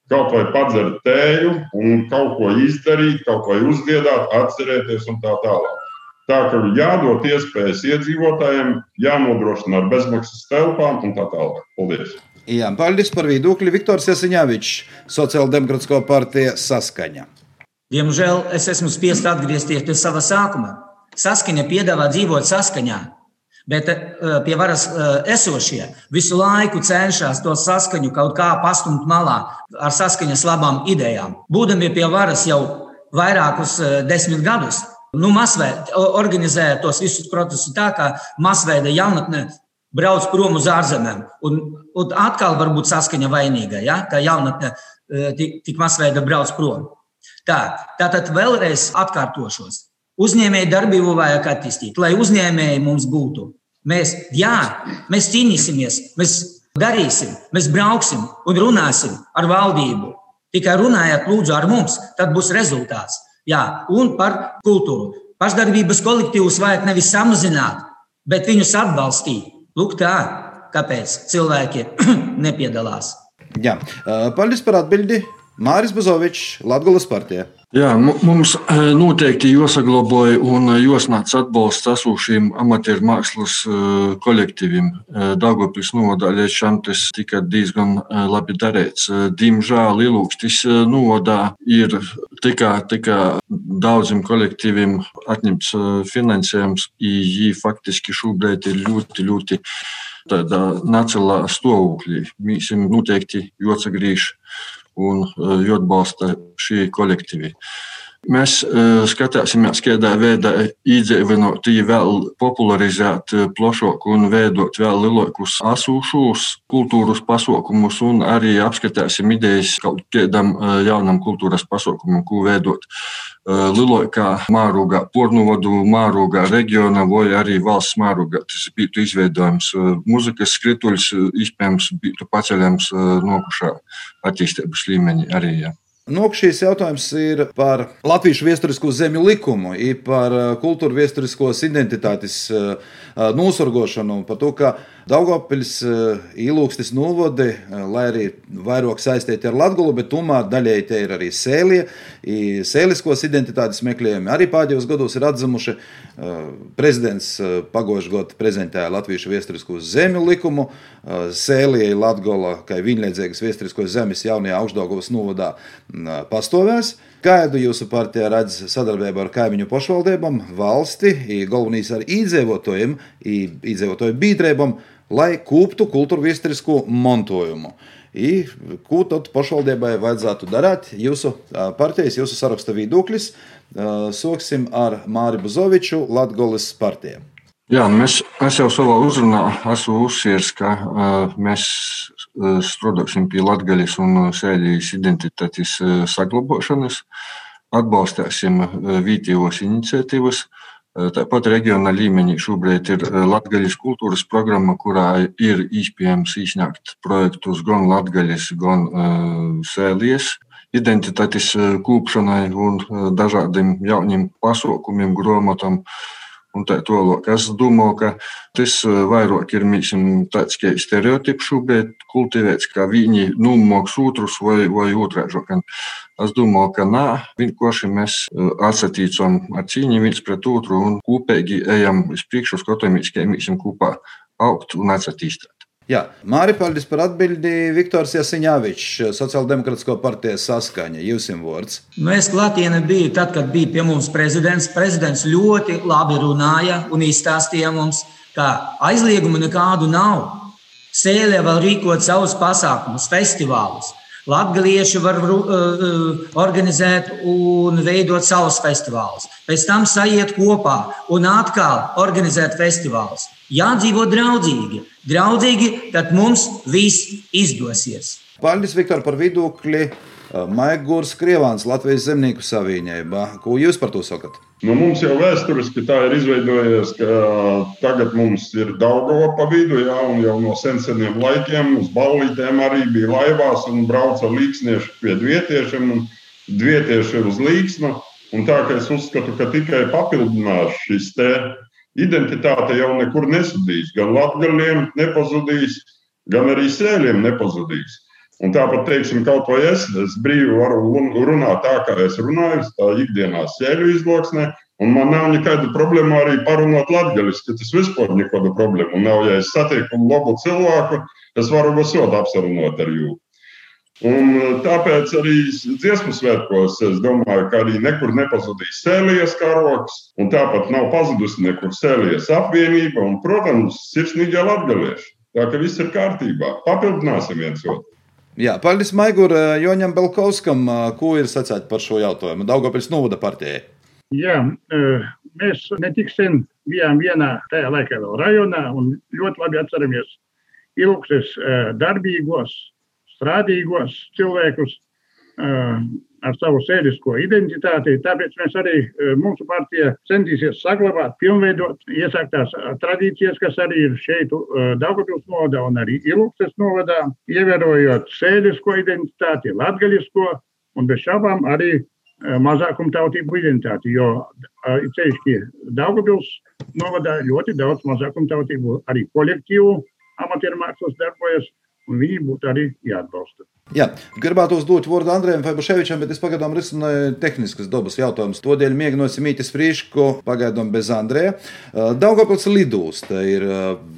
kaut vai padzert tēju un kaut ko izdarīt, kaut vai uzdziedāt, atcerēties un tā tālāk. Tā kā jādod iespējas iedzīvotājiem, jānodrošina ar bezmaksas telpām un tā tālāk. Paldies! Jā, paldies par viedokli. Viktors Jasiņāvičs, Sociāldemokrātiskā partija Saskaņa. Diemžēl es esmu spiests atgriezties pie sava sākuma. Saskaņa piedāvā dzīvot saskaņā, Bet eh, pie varas eh, esošie visu laiku cenšas to saskaņu kaut kā pastumt malā ar saskaņas labām idejām. Būdami pie varas jau vairākus eh, desmit gadus, nu, masveida organizēja tos visus procesus tā, ka masveida jaunatne brauc prom uz ārzemēm. Un, un atkal var būt saskaņa vainīga, ja? ka jaunatne tik, tik masveida brauc prom. Tā, tātad vēlreiz atkārtošos. Uzņēmēju darbību vajag attīstīt, lai uzņēmēji mums būtu. Mēs, jā, mēs cīnīsimies, mēs darīsim, mēs brauksim un runāsim ar valdību. Tikai runājiet, lūdzu, ar mums, tad būs rezultāts. Jā, un par kultūru. Pašdarbības kolektīvus vajag nevis samazināt, bet viņus atbalstīt. Lūk, tā, kāpēc cilvēki [CLEARS THROAT] nepiedalās. Jā, paldies par atbildi. Māris Buzovičs, Latvijas partija. Jā, mums e, noteikti jāsaglabāja un jāsnāc atbalsts esošiem amatieru mākslas e, kolektīviem. Daugopils novadā līdz šim tas tika diezgan labi darīts. Diemžēl Ilūkstis novadā ir tikai, tikai daudziem kolektīviem atņemts finansējums, i faktiski šobrīd ir ļoti, ļoti tādā nacionālā stāvoklī. Mēs noteikti jāsagriež un jāatbalsta šī kolektīvi. Mēs uh, skatīsimies, kādā veidā iedzīvinot, vēl popularizēt plašāku un veidot vēl lielākus asūšus kultūras pasaukumus, un arī apskatīsim idejas kaut kādam uh, jaunam kultūras pasaukumam, ko veidot lielākā mārūgā, pornovadu mārūgā reģionā vai arī valsts mārūgā. Tas būtu izveidojams muzikas skrituļs, iespējams, būtu paceļams nokušā attīstības līmenī arī. Ja. Nokšīs jautājums ir par latviešu vēsturisko zemju likumu, par kultūra vēsturiskos identitātes nosargošanu, par to, ka Daugopils īlūkstis novodi, lai arī vairāk saistīti ar Latgulu, bet tomēr daļēji te ir arī sēlie, sēliskos identitātes meklējumi arī pēdējos gados ir atzimuši. Prezidents pagošu gadu prezentēja latviešu vēsturisko zemju likumu, sēlie Latgola, kā viņliedzīgas vēsturiskos zemes jaunajā augšdaugavas novadā pastāvēs. Kādu jūsu partija redz sadarbību ar kaimiņu pašvaldībām, valsti, galvenīs ar iedzīvotājiem, iedzīvotāju biedrībām, lai kūptu kultūru vēsturisku mantojumu? I, ko tad pašvaldībai vajadzētu darīt? Jūsu partijas, jūsu saraksta viedoklis. Sāksim ar Māri Buzoviču, Latvijas partiju. Jā, mēs, es jau savā uzrunā esmu uzsvērs, ka uh, mēs strādāsim pie latgaļas un sēļas identitātes saglabāšanas, atbalstīsim vītījos iniciatīvas. Uh, tāpat reģiona līmenī šobrīd ir Latvijas kultūras programma, kurā ir iespējams izsniegt projektus gan Latvijas, gan uh, sēlies identitātes kūpšanai un dažādiem jauniem pasaukumiem, grāmatām. Uh, un tā tālāk. Es domāju, ka tas eh, vairāk ir mīksim, tāds kā stereotips šobrīd kultivēts, ka viņi nomāks otrus vai, vai otrādi. Es domāju, ka nē, vienkārši mēs eh, atsatīcam ar cīņu viens pret otru un kopīgi ejam uz priekšu, skatāmies, kā mēs kopā augt un atsatīstīt. Jā, Māri, paldies par atbildi. Viktors Jasiņāvičs, Sociāldemokrātisko partijas saskaņa, jums vārds. Nu, es klātienē biju tad, kad bija pie mums prezidents. Prezidents ļoti labi runāja un izstāstīja mums, ka aizliegumu nekādu nav. Sēlē vēl rīkot savus pasākumus, festivālus. Latvieši var uh, organizēt un veidot savus festivālus. Pēc tam sajiet kopā un atkal organizēt festivālus. Jādzīvo draudzīgi. Draudzīgi, tad mums viss izdosies. Paldies, Viktor, par viedokli. Maigurs Krievāns, Latvijas zemnieku savienība. Ko jūs par to sakat? Nu, mums jau vēsturiski tā ir izveidojies, ka tagad mums ir Daugava pa vidu, jā, un jau no seniem laikiem uz ballītēm arī bija laivās un brauca līksnieši pie dvietiešiem un dvietieši uz līksnu. Un tā kā es uzskatu, ka tikai papildinās šis te identitāte jau nekur nesudīs. Gan latgaļiem nepazudīs, gan arī sēļiem nepazudīs. Un tāpat, teiksim, kaut vai es, es brīvi varu runāt tā, kā es runāju, tā ikdienā sēļu izloksnē, un man nav nekāda problēma arī parunāt latgaļiski, tas vispār nekāda problēma. Nav, ja es satieku labu cilvēku, es varu visot apsarunot ar jūtu. Un eh, tāpēc arī dziesmu svētkos es domāju, ka arī nekur nepazudīs sēlijas karoks, un tāpat nav pazudusi nekur sēlijas apvienība, un, protams, sirsnīgi latgalieši. Tā ka viss ir kārtībā. Papildināsim viens otru. Jā, paldies Maigur eh, Joņam Belkovskam, eh, ko ir sacēt par šo jautājumu. Daugopils novada partijai. Jā, mēs netik sen bijām vienā tajā laikā vēl rajonā un ļoti labi atceramies ilgses darbīgos strādīgos cilvēkus ar savu sēdisko identitāti. Tāpēc mēs arī mūsu partija centīsies saglabāt, pilnveidot iesāktās tradīcijas, kas arī ir šeit Daugavpils novadā un arī Ilūkstes novadā, ievērojot sēdisko identitāti, latgaļisko un bez šaubām arī mazākumtautību identitāti, jo ceļšķi Daugavpils novadā ļoti daudz mazākumtautību arī kolektīvu amatieru mākslas darbojas un viņi būtu arī jāatbalsta. Jā, gribētu uzdot vārdu Andrejam Fabuševičam, bet es pagaidām risināju tehniskas dabas jautājumus. Todēļ mēģināsim īti sprīšku pagaidām bez Andreja. Daugavpils lidūsta ir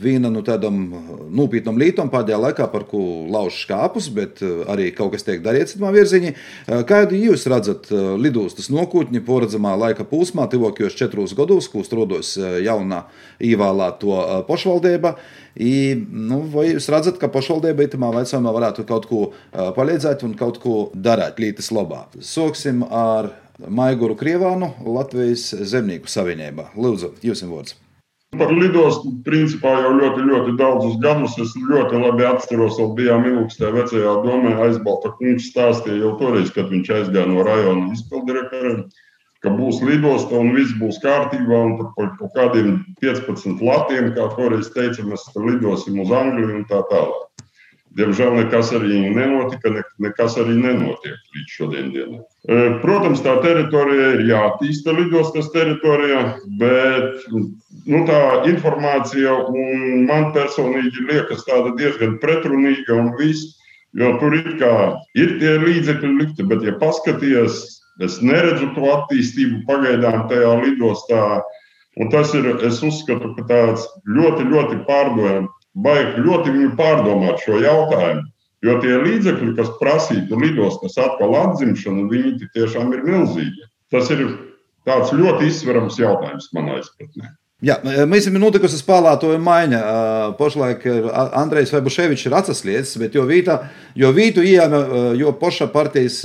viena no tādām nopietnām lietām pēdējā laikā, par ko lauž skāpus, bet arī kaut kas tiek darīts citamā virziņā. Kādu jūs redzat lidūstas nokūtņi poradzamā laika posmā, tuvākajos četros gados, ko strodos jaunā īvēlēto pašvaldība? I, nu, vai jūs redzat, ka pašvaldība itamā vecumā varētu kaut ko palīdzēt un kaut ko darīt lietas labā? Sāksim ar Maiguru Krievānu Latvijas Zemnieku savienībā. Lūdzu, jums vārds. Par lidostu principā jau ļoti, ļoti daudzus gadus. Es ļoti labi atceros, ka bijām ilgstē vecajā domē. Aizbalta kungs stāstīja jau toreiz, kad viņš aizgāja no rajona izpildirektoriem, ka būs lidosta un viss būs kārtībā. Un par kaut kādiem 15 latiem, kā toreiz teica, mēs lidosim uz Angliju un tā tālāk. Diemžēl nekas arī nenotika, ne, nekas arī nenotiek līdz šodienai. E, protams, tā teritorija ir jāattīsta lidostas teritorijā, bet nu, tā informācija man personīgi liekas diezgan pretrunīga un viss. Jo tur ir, ir tie līdzekļi likti, bet, ja paskaties, es neredzu to attīstību pagaidām tajā lidostā. Un tas ir, es uzskatu, ka tāds ļoti, ļoti pārdojams vajag ļoti pārdomāt šo jautājumu. Jo tie līdzekļi, kas prasītu lidostas atkal atzimšanu, viņi tiešām ir milzīgi. Tas ir tāds ļoti izsverams jautājums manā izpratnē. Jā, mēs esam notikusi spēlētāju maiņa. Pašlaik Andrejs Vebuševičs ir atsaslietis, bet jo vīta, jo vītu ieņēma, jo poša partijas,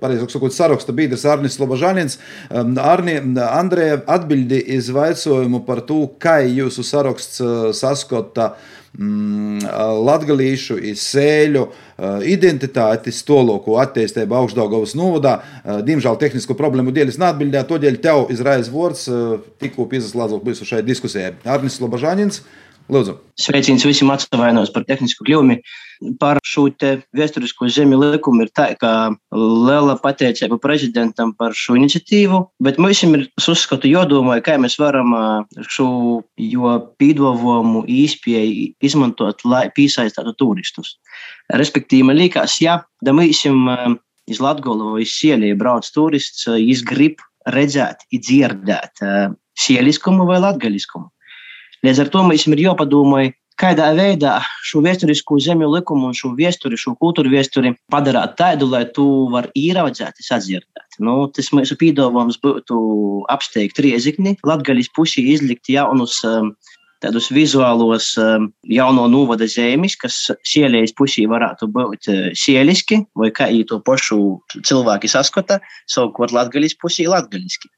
pareizāk sakot, saraksta biedrs Arnis Lobažanins, Arni, Andreja atbildi izvaicojumu par to, kā jūsu saraksts saskota uh, mm, latgalīšu, sēļu identitāti, stoloku attīstību augstdaugavas novadā. Diemžēl tehnisko problēmu dēļ es neatbildēju, todēļ tev izraiz vārds tikko piesaslēdzot visu šai diskusijai. Arnis Lobažānins. Lūdzu. Sveiciens visiem atvainojos par tehnisku kļūmi. Par šo vēsturisko zemi likumu ir tā, ka liela pateicība prezidentam par šo iniciatīvu, bet mums ir uzskatu jodomāju, kā mēs varam šo jo pīdovumu īspēju izmantot, lai piesaistītu turistus. Respektīvi, man liekas, ja da mūsim iz Latgolu vai Sielī brauc turists, viņš grib redzēt, dzirdēt sieliskumu vai latgaliskumu. Līdz ar to mums ir jāpadomā, kādā veidā šo vēsturisko zemju likumu un šo vēsturi, šo kultūru vēsturi padarīt tādu, lai tu vari ieraudzīt, sadzirdēt. Nu, tas mūsu pīdāvājums būtu apsteigt riezikni, latgaļas pusī izlikt jaunus um, tādus vizuālos um, jauno novada zemes, kas sielējas pusī varētu būt uh, sieliski, vai kā viņi to pašu cilvēki saskata, savukārt latgaļas pusī latgaļiski.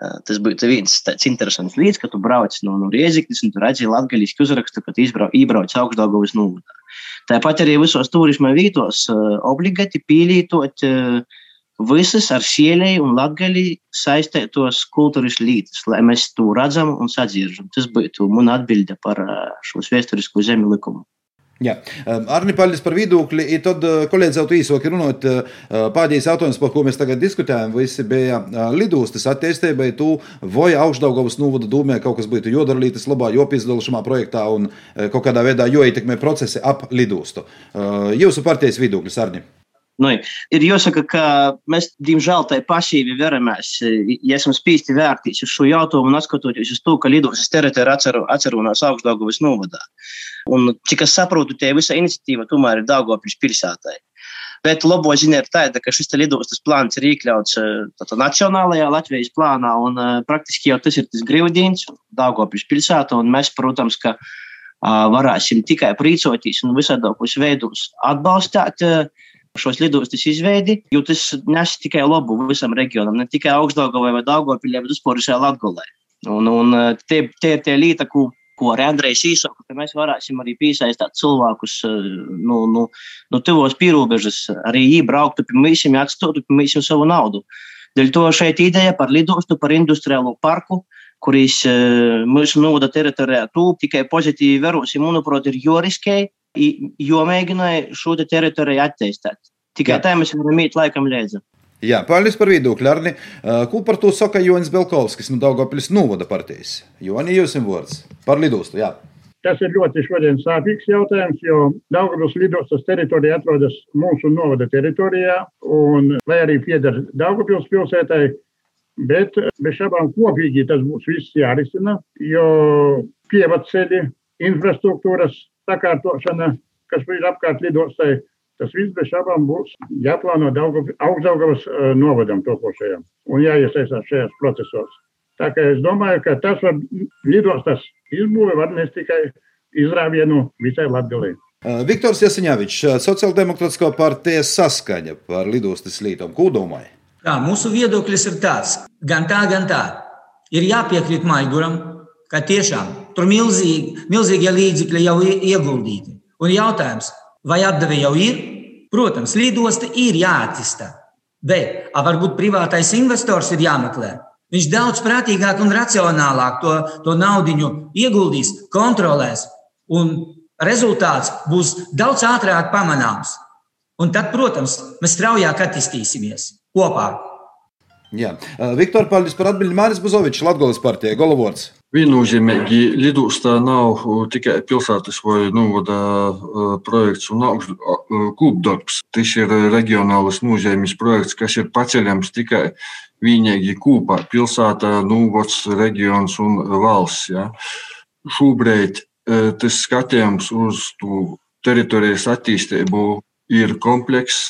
Tas būtu viens tāds interesants līdz, ka tu brauc no, no Rieziknis un tu redzi latgaļiski uzrakstu, ka tu iebrauc augstdagovas novadā. Tāpat arī visos turisma vītos obligāti pīlītot visas ar sielēju un latgaļi saistētos kultūras līdzes, lai mēs to redzam un sadzirdam. Tas būtu mana atbilde par šo vēsturisko zemi likumu. Jā. Arni, paldies par viedokli. Tad, kolēģis, jau īsāk runājot, pēdējais jautājums, par ko mēs tagad diskutējam, visi bija lidostas attīstībai, tu vai augšdaugavas novada dūmē kaut kas būtu jodara lītas labā, jopizdala šajā projektā un kaut kādā veidā joietekmē procesi ap lidostu. Jūsu partijas viedoklis, Arni? Nu, ir jāsaka, ka mēs, diemžēl, tai pasīvi veramies. Ja esam spīsti vērtīs uz šo jautājumu un skatoties uz to, ka lidostas teritorija atceru, atcerunās augstdagovas novadā. Un, cik es saprotu, tie visa iniciatīva tomēr ir Daugopils pilsētai. Bet labo ziņa ir tāda, ka šis lidostas plāns ir iekļauts tātad, nacionālajā Latvijas plānā, un uh, praktiski jau tas ir tas grīvdienis, Daugopils pilsēta, un mēs, protams, ka varēsim tikai priecāties un visādākos veidos atbalstīt uh, šos lidostas izveidi, jo tas nes tikai labu visam reģionam, ne tikai Augstdagovai vai Daugopilē, bet vispār visai Latgolē. Un, un tie, tie tie līta, ko ko arī Andrejs īsāka, ka mēs varēsim arī piesaistīt cilvēkus nu, nu, nu tuvos pierobežas, arī iebrauktu pie mums, atstotu pie mums savu naudu. Dēļ to šeit ideja par lidostu, par industriālo parku, kuris mūsu novada teritorijā tūp tikai pozitīvi verosi, manuprāt, ir juriskēji, jo mēģināja šo te teritoriju attīstīt. Tikai Jā. tā mēs varam mīt laikam līdzi. Jā, paldies par viedokli, Arni. Ko par to saka Jonis Belkovskis no Daugopils novada partijas? Joni, jūs esat vārds par lidostu, jā. Tas ir ļoti šodien sāpīgs jautājums, jo Daugavas lidostas teritorija atrodas mūsu novada teritorijā, un lai arī pieder Daugavpils pilsētai, bet bez šabām kopīgi tas būs viss jārisina, jo pievaceļi, infrastruktūras sakārtošana, kas ir apkārt lidostai, Tas viss bez šaubām būs jāplāno augstdaugavas novadam topošajam un jāiesaistās šajos procesos. Tā kā es domāju, ka tas var lidostas izbūve var nes tikai izrāvienu visai Latgalī. Viktors Jasiņāvičs, Sociāldemokrātiskā partijas saskaņa par lidostas lītumu. Ko domāju? Tā, mūsu viedoklis ir tāds, gan tā, gan tā. Ir jāpiekrīt Maiguram, ka tiešām tur milzīgi, milzīgie līdzekļi jau ir ieguldīti. Un jautājums, vai atdeve jau ir? Protams, lidosta ir jāattīstā, bet varbūt privātais investors ir jāmeklē. Viņš daudz prātīgāk un racionālāk to, to naudu ieguldīs, kontrolēs, un rezultāts būs daudz ātrāk pamanāms. Un tad, protams, mēs straujāk attīstīsimies kopā. Jā. Viktor, paldies par atbildi. Māris Buzovičs, Latvijas partija, Golovords. Viennozīmīgi lidostā nav tikai pilsētas vai novada projekts un kūpdarbs. Tas ir reģionāls nozīmes projekts, kas ir paceļams tikai vienīgi kopā - pilsēta, novads, reģions un valsts. Ja. Šobrīd tas skatījums uz teritorijas attīstību ir komplekss,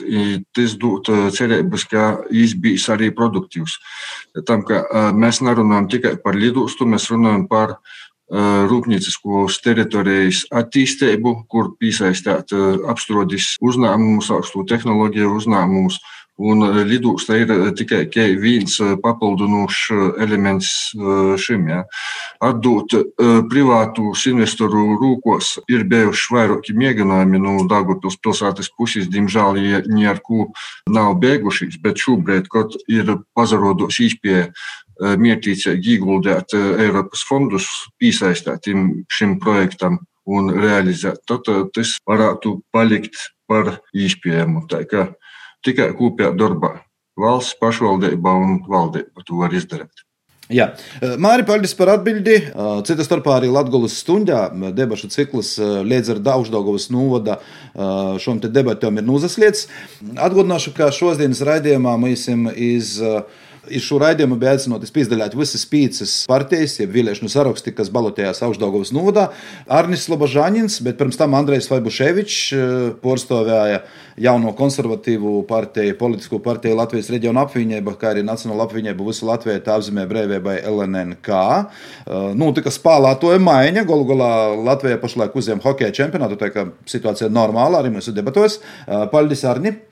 tas dod cerības, ka viņš būs arī produktīvs. Tam, ka mēs nerunājam tikai par lidostu, mēs runājam par rūpnieciskos teritorijas attīstību, kur piesaistīt apstrādis uzņēmumus, augstu tehnoloģiju uzņēmumus Un eh, lidostā ir eh, tikai viens eh, papildinošs elements šim. Ja. Atdot privātus investoru rūkos ir bijuši vairāki mēģinājumi no nu, Dārgopils pilsētas puses, diemžēl, ja ar ko nav beigušies, bet šobrīd, kad ir pazarodos īspēja mērķīcīgi ieguldīt Eiropas fondus, piesaistīt šim projektam un realizēt, tad tas varētu palikt par īspējamu tikai kopējā darbā. Valsts pašvaldība un valdība to var izdarīt. Jā. Māri, paldies par atbildi. Cita starpā arī Latvijas stundā debašu cikls līdz ar Daudzdagovas novada šom te debatēm ir nozasliets. Atgādināšu, ka šodienas raidījumā mēs iz Iz šo raidījumu bija aicināts pīzdaļāt visas pīcis partijas, jeb vēlēšanu saraksti, kas balotējās Augstāgovas novadā. Arnis Slobožāņins, bet pirms tam Andrejs Vaibuševičs eh, porstovēja jauno konservatīvu partiju, politisko partiju Latvijas reģionu apvienību, kā arī Nacionāla apvienība visu Latviju tā apzīmē brīvībai LNNK. Eh, nu, tika spēlētoja maiņa, galu galā Latvija pašlaik uzņem hokeja čempionātu, tā kā situācija ir normāla, arī mūsu debatos. Eh, paldies, Arni!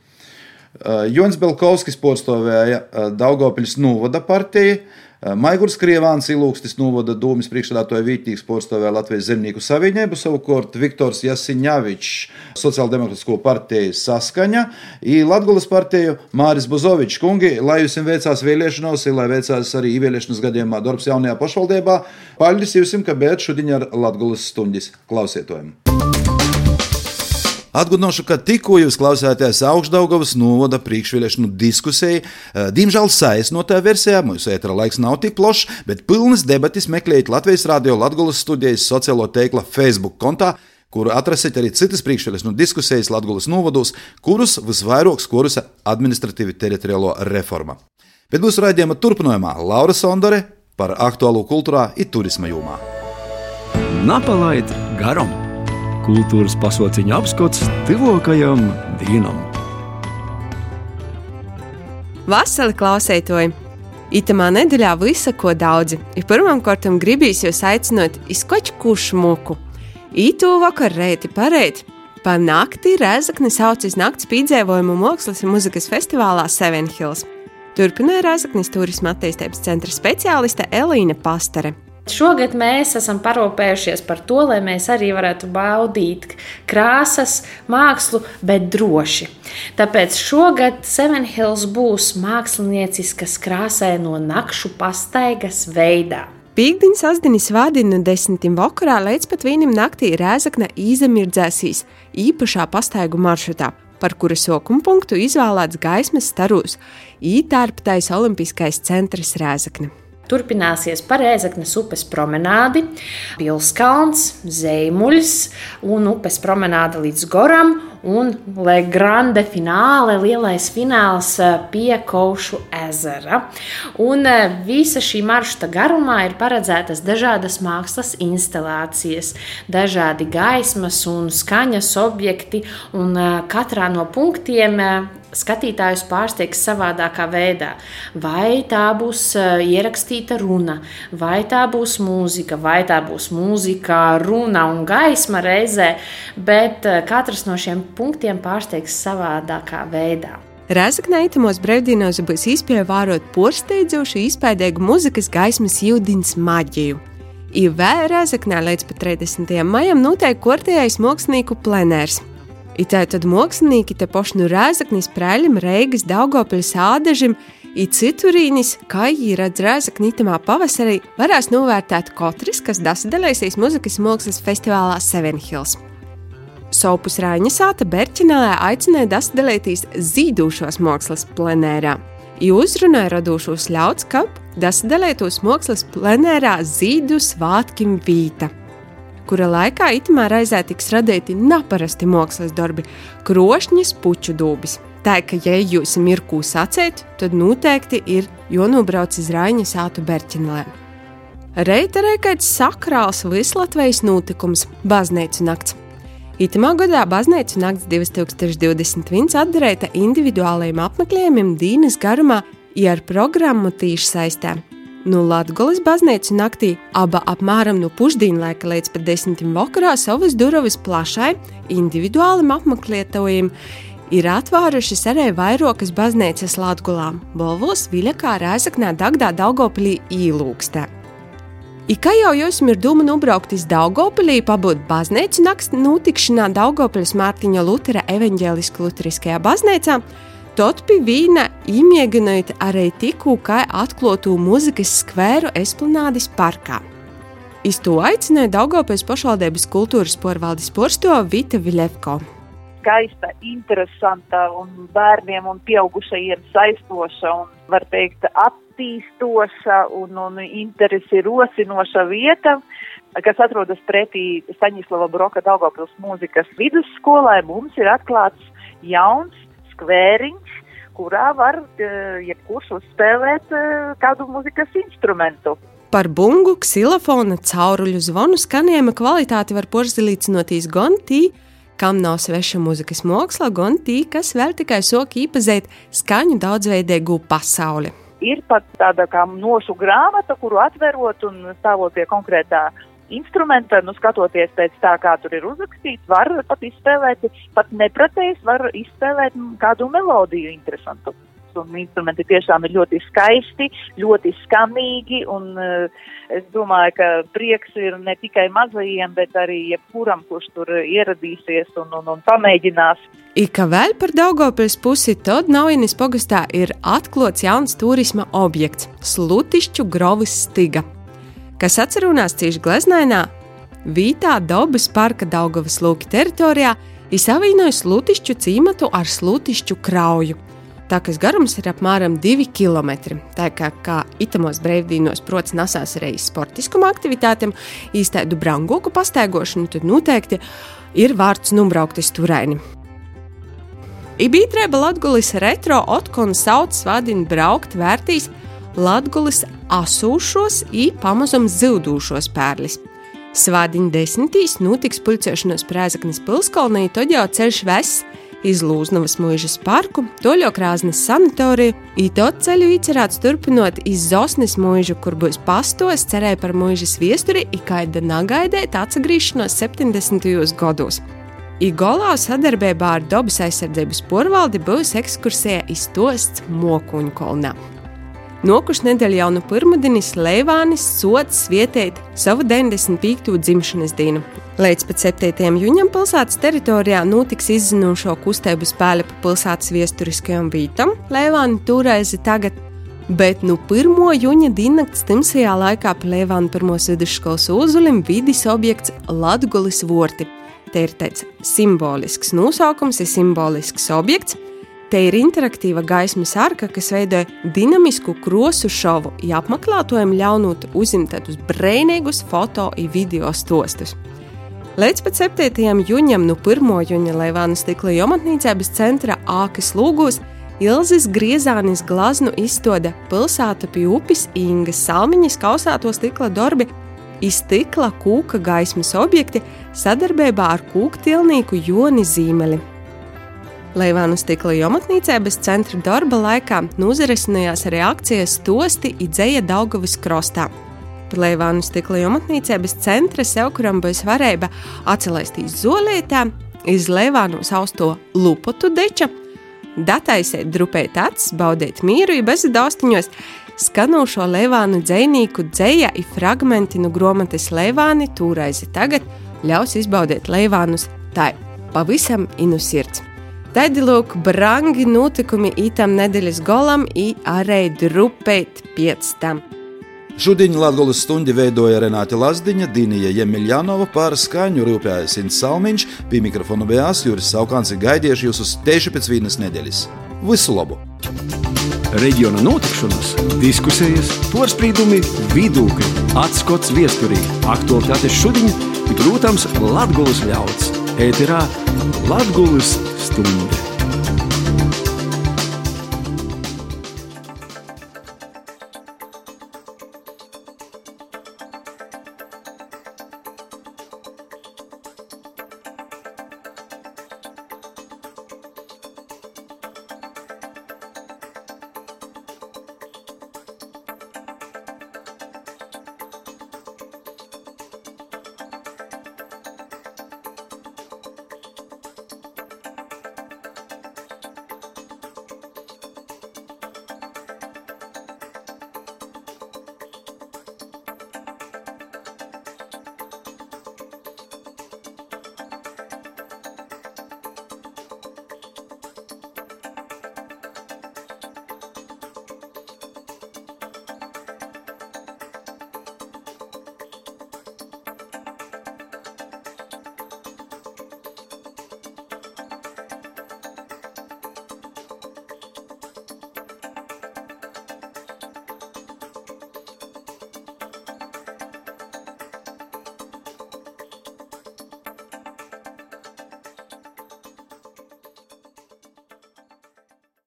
Eh, Jons Belkovskis porstovēja eh, Daugopils Nūvada partija, eh, Maigurs Krievāns Ilūkstis Nūvada dūmis priekšstādātoja Vītīgs porstovēja Latvijas zemnieku savienību, savukārt Viktors Jasiņavičs Sociāldemokrātisko partiju saskaņa, i Latgulas partiju Māris Buzovičs kungi, lai jums veicās vēlēšanos, lai veicās arī ievēlēšanas gadījumā darbs jaunajā pašvaldībā. Paldies jums, ka bijat šodien ar Latgulas stundas klausietojiem! Atgādināšu, ka tikko jūs klausāties augšdaugavas novada priekšvēlēšanu diskusiju. Eh, diemžēl saistotā versijā mūsu ētera laiks nav tik plašs, bet pilnas debatas meklējiet Latvijas Rādio Latvijas studijas sociālo teikla Facebook kontā kuru atrasiet arī citas priekšvēlēšanu diskusijas Latvijas novados, kurus visvairāk skorusa administratīvi teritoriālo reforma. Bet mūsu raidījuma turpinājumā Laura Sondore par aktuālo kultūrā un turisma jomā. Napalaid garam! Kultūras pasauciņa apskats tuvākajam dienam. Vasarī klausētoji! Itamā nedēļā visa ko daudzi. Ir pirmkārt, gribīs jūs aicināt izkoču kušmuku. Īto vakar reiti pareiti. Pa naktī Rēzakne sauc uz nakts piedzīvojumu mākslas un muzikas festivālā Seven Hills. Turpināja Rēzaknes turisma attīstības centra speciāliste Elīna Pastere. Šogad mēs esam parūpējušies par to, lai mēs arī varētu baudīt krāsas, mākslu, bet droši. Tāpēc šogad Seven Hills būs mākslinieciskas krāsaino nakšu pastaigas veidā. Pīkdiņas asdiņas vādina desmitim vakarā līdz pat vienam naktī Rēzakne īzemirdzēsīs īpašā pastaigu maršrutā, par kura sokuma punktu izvēlēts gaismas starūs ītārptais Olimpiskais centrs Rēzakne. Turpināsies Parēzaknes upes promenādi, Pilskalns, Zeimuļs un upes promenāde līdz Goram un Le Grande fināle, lielais fināls eh, pie Kaušu ezera. Un eh, visa šī maršruta garumā ir paredzētas dažādas mākslas instalācijas, dažādi gaismas un skaņas objekti, un eh, katrā no punktiem skatītājus pārsteigs savādākā veidā. Vai tā būs eh, ierakstīta runa, vai tā būs mūzika, vai tā būs mūzika, runa un gaisma reizē, bet eh, katrs no šiem punktiem pārsteigs savādākā veidā. Rēzaknē itimos brīvdienos būs iespēja vērot porsteidzošu izpēdēgu muzikas gaismas jūdins maģiju. I vēl Rēzaknē līdz pat 30. maijam notiek kortējais mākslinieku plenērs. Itā tad mākslinieki te pošnu Rēzaknis prēļam Reigas Daugopils ādažim I citurīnis, kā ir Rēzaknītamā pavasarī, varēs novērtēt katrs, kas dasadalīsies muzikas mākslas festivālā Seven Hills. Sopus Rāņa sāta Berķinēlē aicināja dasadalīties zīdūšos mākslas plenērā. Jūs runāja radošos ļauts, ka dasadalītos mākslas plenērā zīdu svātkim vīta kura laikā itamā reizē tiks radīti neparasti mākslas darbi, krošņas puķu dūbis. Tā ka, ja jūs ir ko sacīt, tad noteikti ir jānobrauc uz Raņa sātu Berķinlē. Reita kāds sakrāls vislatvijas notikums - Baznīcu nakts. Itamā gadā Baznīcu nakts 2021 atdarēta individuālajiem apmeklējumiem Dīnas garumā, ja ar programmu tīši saistē. No Latvijas baznīcas naktī aba apmēram no pusdienlaika līdz pat desmitim vakarā savas durvis plašai individuālim apmeklētājiem ir atvērušas arī vairākas baznīcas Latvijā, Bolvos, Viļakā, Rēzaknē, Dagdā, Daugopilī, Īlūkstē. I kā jau jums ir doma nobraukt uz Daugopilī, pabūt baznīcu nakts notikšanā Daugopilis Mārtiņa Lutera evaņģēliski luteriskajā baznīcā, tad pie vīna iemieganojot arī tikko atklātu muzikas skvēru Esplanādes parkā. Iz to aicināja Daugopils pašvaldības kultūras porvaldes porsto Vita Viļevko skaista, interesanta un bērniem un pieaugušajiem saistoša un, var teikt, attīstoša un, un interesi rosinoša vieta, kas atrodas pretī Staņislava Broka Daugavpils mūzikas vidusskolai. Mums ir atklāts jauns skvēriņš, kurā var eh, jebkurš uzspēlēt eh, kādu mūzikas instrumentu. Par bungu, ksilofona, cauruļu zvanu skanējuma kvalitāti var porzelīcinotīs gan tī, kam nav sveša muzikas māksla, gan tī, kas vēl tikai sok īpazīt skaņu daudzveidīgu pasauli. Ir pat tāda kā nošu grāmata, kuru atverot un stāvot pie konkrētā instrumenta, nu, skatoties pēc tā, kā tur ir uzrakstīts, var pat izspēlēt, pat nepratējis, var izspēlēt kādu melodiju interesantu un instrumenti tiešām ir ļoti skaisti, ļoti skanīgi. Un, uh, es domāju, ka prieks ir ne tikai mazajiem, bet arī jebkuram, kurš tur ieradīsies un, un, un pamēģinās. Ika vēl par Daugopils pusi, tad Naujinis pogastā ir atklāts jauns turisma objekts - Slutišķu Grovis stiga, kas atcerunās cieši gleznainā Vītā dabas parka Daugavas lūki teritorijā, izsavīnoja Slutišķu cīmatu ar Slutišķu krauju tā kas garums ir apmēram 2 km. Tā kā, kā itamos brīvdienos, protams, nesās arī sportiskuma aktivitātēm, īstaidu brangoku pastaigošanu, tad noteikti ir vārds numbraukt uz turēni. Ibītrēba Latgulis retro otkonu sauc svadini braukt vērtīs Latgulis asūšos i pamazam zildūšos pērlis. Svādiņa desmitīs notiks pulcēšanos Prēzaknes pilskalnī, tad jau ceļš vests iz Lūznavas mūžas parku, Toļokrāznes sanatoriju, ītot ceļu īcerāts turpinot iz Zosnes mūžu, kur būs pastos, cerēja par mūžas viesturi, ikaida nagaidēt atsagrīšanos 70. gados. Igolā sadarbībā ar dabas aizsardzības porvaldi būs ekskursija iztosts Mokuņu kolnā. Nokuš nedēļa jau no pirmdienas Leivānis sots vietēt savu 95. dzimšanas dienu. Līdz pat 7. jūņam pilsētas teritorijā notiks izzinošo kustību spēle pa pilsētas viesturiskajam vītam, Leivāni toreiz tagad. Bet no 1. jūņa diennakts timsajā laikā pa Leivānu pirmos vidusskolas uzulim vidis objekts Latgulis vorti. Te ir tāds simbolisks nosaukums, ir simbolisks objekts, Te ir interaktīva gaismas arka, kas veido dinamisku krosu šovu, ja apmeklētājiem ļaunot uzimt tādus brīvīgus foto un video stostus. Līdz pat 7. jūņam no 1. jūņa Leivānas stikla jomatnīcības centra ākas lūgos Ilzas Griezānis glaznu izstāda pilsēta pie upes Ingas Salmiņas kausēto stikla darbi izstikla kūka gaismas objekti sadarbībā ar kūktilnieku Joni Zīmeli. Leivānu stikla jomatnīcē bez centra darba laikā nozarisinājās arī akcijas Tosti idzēja Daugavas krostā. Leivānu stikla jomatnīcē bez centra sev, kuram būs varēja atcelaistīt zolītā, iz Leivānu sausto lupotu deča, dataisēt, drupēt acis, baudīt mīru, ja bez daustiņos, skanošo Levānu dzējnieku dzēja ir fragmenti no grāmatas Levāni tūraizi tagad ļaus izbaudīt Levānus tā pavisam inu sirds. Tad lūk, brangi notikumi itam nedēļas golam, i arī drupēt pēc tam. Šodien Latvijas stundi veidoja Renāte Lazdiņa, Dīnija Jemeļjanova, par skaņu rūpējās Ints Salmiņš, pie mikrofona bijās Juris Saukāns ir gaidījuši jūs uz tieši pēc vienas nedēļas. Visu labu! Reģiona notikšanas, diskusijas, porcelāna, vidūkļi, atskats viesturī, aktuālitātes šodien, protams, Latvijas ļauds. Ēterā Latvijas stunde.